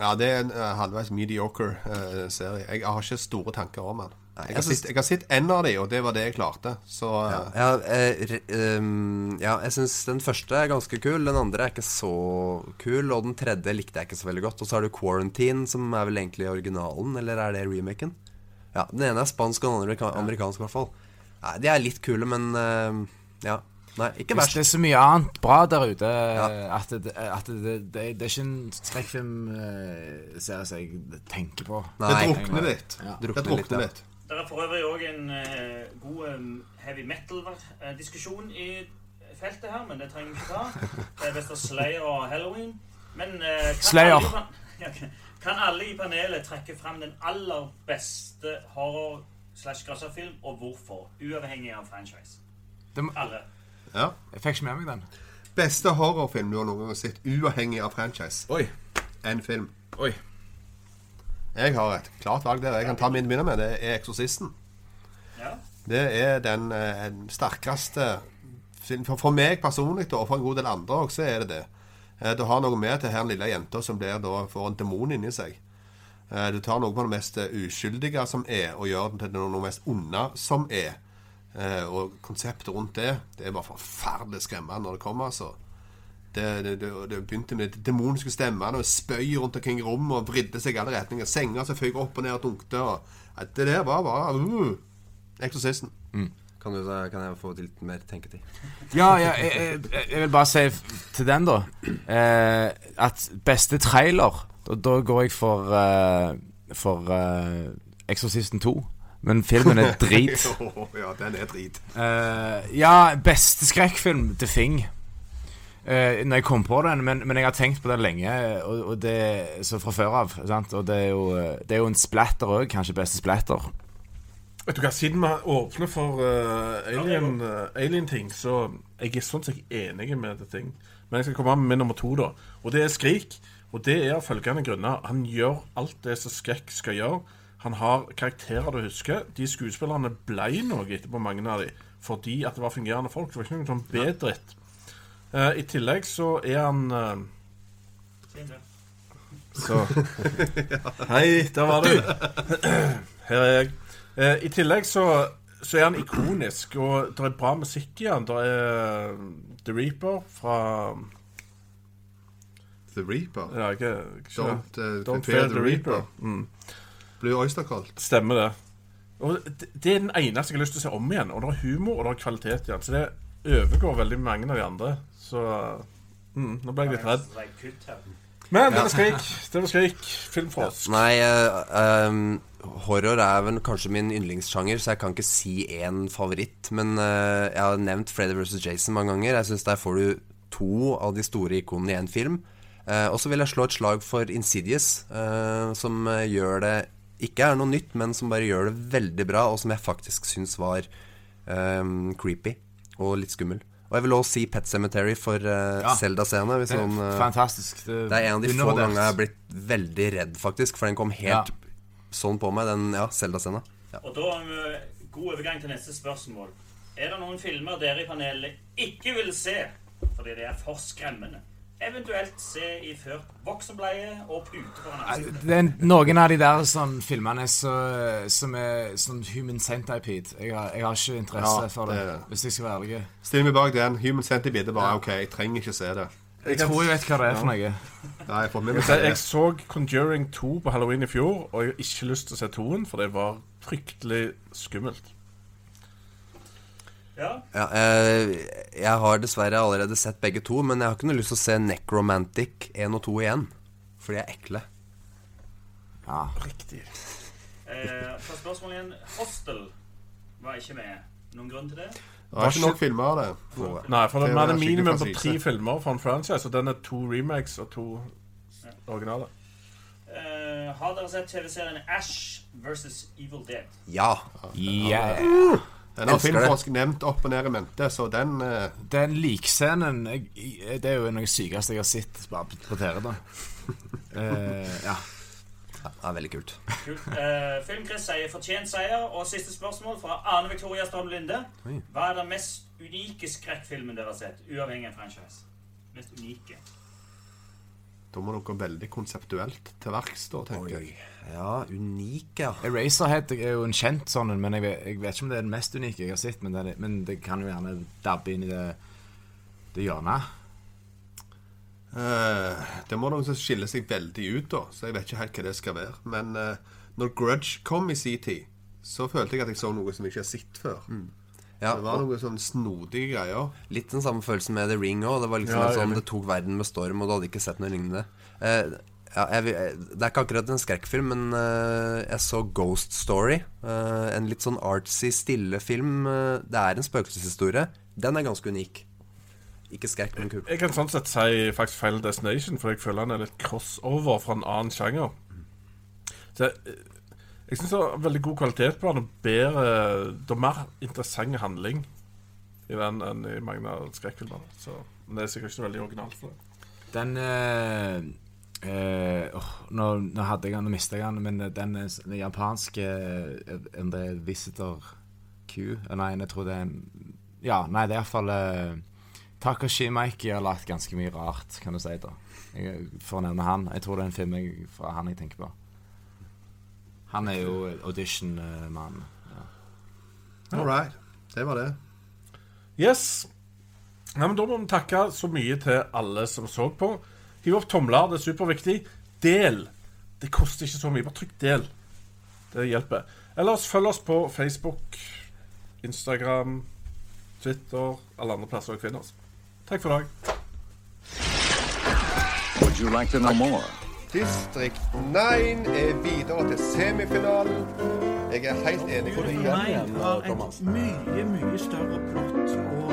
Ja, det er en eh, halvveis mediocre eh, serie. Jeg har ikke store tanker om den. Nei, Jeg jeg har, sett, jeg har sett en av de, og det var det jeg klarte. Så Ja, Ja, eh, re- ehm, ja jeg syns den første er ganske kul. Den andre er ikke så kul. Og den tredje likte jeg ikke så veldig godt. Og så har du Quarantine, som er vel egentlig originalen, eller er det remaken? Ja, Den ene er spansk, og den andre amerika- amerikansk, i hvert fall. Nei, De er litt kule, men ehm, ja. Nei, ikke verst. det er så mye annet bra der ute at, det, at det, det, det, det er ikke en skrekkfilmserie som jeg tenker på. det drukner litt. Ja. Det Drukner litt, ja. litt. Det er for øvrig òg en uh, god um, heavy metal-diskusjon i feltet her, men det trenger vi ikke ta. Det er best av Slayer og Halloween. Men uh, kan, Slayer. Alle Ja, kan alle i panelet trekke fram den aller beste horror- slash grøsserfilm, og hvorfor? Uavhengig av franchise. Det må- Alle. Ja. Jeg fikk ikke med meg den. Beste horrorfilm du har noen gang sett, uavhengig av franchise. Oi. En film. Oi. Jeg har et klart valg der. Jeg kan ta min begynner med. Det er 'Eksorsisten'. Ja. Det er den eh, sterkeste For, for meg personlig, og for en god del andre også, så er det det. Eh, Du har noe med til her lille jenta som blir, da, får en demon inni seg. Eh, Du tar noe på det mest eh, uskyldige som er, og gjør det til noe mest onde som er. Eh, Og konseptet rundt det, det er bare forferdelig skremmende når det kommer, altså. Det, det, det, det begynte med de demoniske stemmene og spøy rundt omkring i rommet og vridde seg i alle retninger. Senger som føyk opp og ned og dunkte. Og, det der var bare uh, Eksorsisten. Kan, du, kan jeg få litt mer tenketid? Ja, ja jeg, jeg, jeg vil bare si til den, da, eh, at beste trailer Da, da går jeg for uh, For uh, Exorcisten 2. Men filmen er drit. ja, den er drit. Uh, ja, beste skrekkfilm, The Thing. Eh, når jeg kom på den, men, men jeg har tenkt på den lenge, og, og det så fra før av. Sant? Og det er, jo, det er jo en splatter òg, kanskje beste splatter. Vet du hva, Siden vi åpner for uh, alien, uh, alien-ting, så jeg er sånn sett enig med det ting. Men jeg skal komme med nummer to, da. Og det er Skrik. Og det er av følgende grunner. Han gjør alt det som skrekk skal gjøre. Han har karakterer du husker. De skuespillerne ble noe etterpå, mange av de, fordi at det var fungerende folk. Det var ikke noe sånn bedritt. Uh, I tillegg så er han uh, Så Hei, der var du. Her er jeg. Eh, I tillegg så, så er han ikonisk, og det er bra musikk i han. Det er The Reaper fra The Reaper. ja, ikke, ikke, Don't, uh, Don't Fear the Reaper. Mm, Blue Oyster Cult. stemmer det. Og det, det er den eneste jeg har lyst til å se om igjen. Og det er humor, og det er kvalitet i han. Så det overgår veldig mange av de andre. Så mm, nå ble jeg litt redd. Men det var skrik. Det var skrik. Film for oss. Nei, uh, um, horror er vel kanskje min yndlingssjanger, så jeg kan ikke si én favoritt. Men uh, jeg har nevnt Freddy vs. Jason mange ganger. Jeg synes Der får du to av de store ikonene i én film. Uh, og så vil jeg slå et slag for Insidious, eh, som gjør det Ikke er noe nytt, men som bare gjør det veldig bra, og som jeg faktisk syns var creepy og litt skummel. Og jeg vil også si Pet Cemetery for uh, Ja. Zelda-scene. Det sånn, eh, fantastisk. det er en av de få ganger gangene jeg har blitt veldig redd, faktisk. For den kom helt sånn på meg, den ja, Zelda-scena. Ja. Og da har vi god overgang til neste spørsmål. Er det noen filmer dere i panelet ikke vil se fordi de er for skremmende? Eventuelt se iført voksebleie og pute foran ansiktet. Det er noen av de der sånn filmene så, som er sånn human centipede. Jeg har, jeg har ikke interesse Ja, for det, det- hvis jeg skal være ærlig. Still meg bak den. Human Centipede er bare OK, jeg trenger ikke se det. Jeg tror jeg vet hva det er for noe. Nei, jeg får meg Så jeg så Conjuring 2 på Halloween i fjor, og jeg har ikke lyst til å se toen, for det var fryktelig skummelt. Ja, Ja, eh, jeg har dessverre allerede sett begge to, men jeg har ikke noe lyst til å se Necromantic 1 og 2 igjen. For de er ekle. Ja. Riktig. eh, for spørsmålet igjen. Hostel var ikke med. Noen grunn til det? Det var ikke nok filmer av det. Nei, for Det vi var hadde skikkelig minimum på tre filmer fra en franchise, og den er to remakes og to originale. Eh, har dere sett TV-serien Ash versus Evil Dead? Ja. Yeah. Den har Filmforsk nevnt opp og ned i mente, så den eh, Den likscenen Det er jo noe av det sykeste jeg har sett bare på, TV. da Eh, Ja. ja. Det er veldig kult. Kult. Eh, Filmchris sier 'fortjent seier'. Og siste spørsmål fra Ane Victoria Strøm Linde. Hva er den mest unike skrekkfilmen dere har sett, uavhengig av franchise? Mest unike. Da må dere veldig konseptuelt til verks, da, tenker jeg. Ja, unik, ja. Eraserhead er jo en kjent sånn en, men jeg vet, jeg vet ikke om det er den mest unike jeg har sett. Men det, men det kan jo gjerne dabbe inn i det, det hjørnet. Uh, det må noen som skiller seg veldig ut, da, så jeg vet ikke helt hva det skal være. Men uh, når Grudge kom i sin tid, så følte jeg at jeg så noe som jeg ikke har sett før. Ja Det var noen sånn snodige greier. litt den samme følelsen med The Ring òg. Det var liksom Ja, sånn, det tok verden med storm, og du hadde ikke sett noe lignende. Eh, ja, jeg, eh, det er ikke akkurat en skrekkfilm, men uh, jeg så Ghost Story. Uh, en litt sånn artsy, stille film. Uh, det er en spøkelseshistorie. Den er ganske unik. Ikke skrekk, men kul. Jeg kan sånn sett si faktisk Final Destination, for jeg føler han er litt crossover fra en annen sjanger. Så jeg, jeg syns det er veldig god kvalitet på den. bedre Det er mer interessant handling i den enn i mange av skrekkfilmene. Men det er sikkert ikke veldig originalt for det. Den øh, øh, nå, nå hadde jeg den, nå mistet jeg den, men den, den japanske Om det er Visitor Q Eh, Nei, jeg tror det er en Ja, nei, det er iallfall uh, Takashi Maiki har lagt ganske mye rart, kan du si. da Jeg får nevne han. Jeg tror det er en film jeg, fra han jeg tenker på. Han er jo audition-mann. All right. Det var det. Yes. Ja, men Da må vi takke så mye til alle som så på. Hiv opp tomler, det er superviktig. Del. Det koster ikke så mye. Bare trykk 'del'. Det hjelper. Ellers følg oss på Facebook, Instagram, Twitter, alle andre plasser dere finner oss. Takk for i dag. Would you like to know more? Distrikt 9 er videre til semifinalen. Jeg er helt enig med deg. Mind har et mye, mye større plott og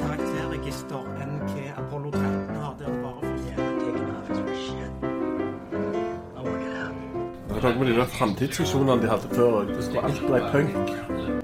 karakterregister enn hva Apollo 13 har, der bare var noe med de der framtidsvisjonene de hadde før. Det skulle alt ble punk.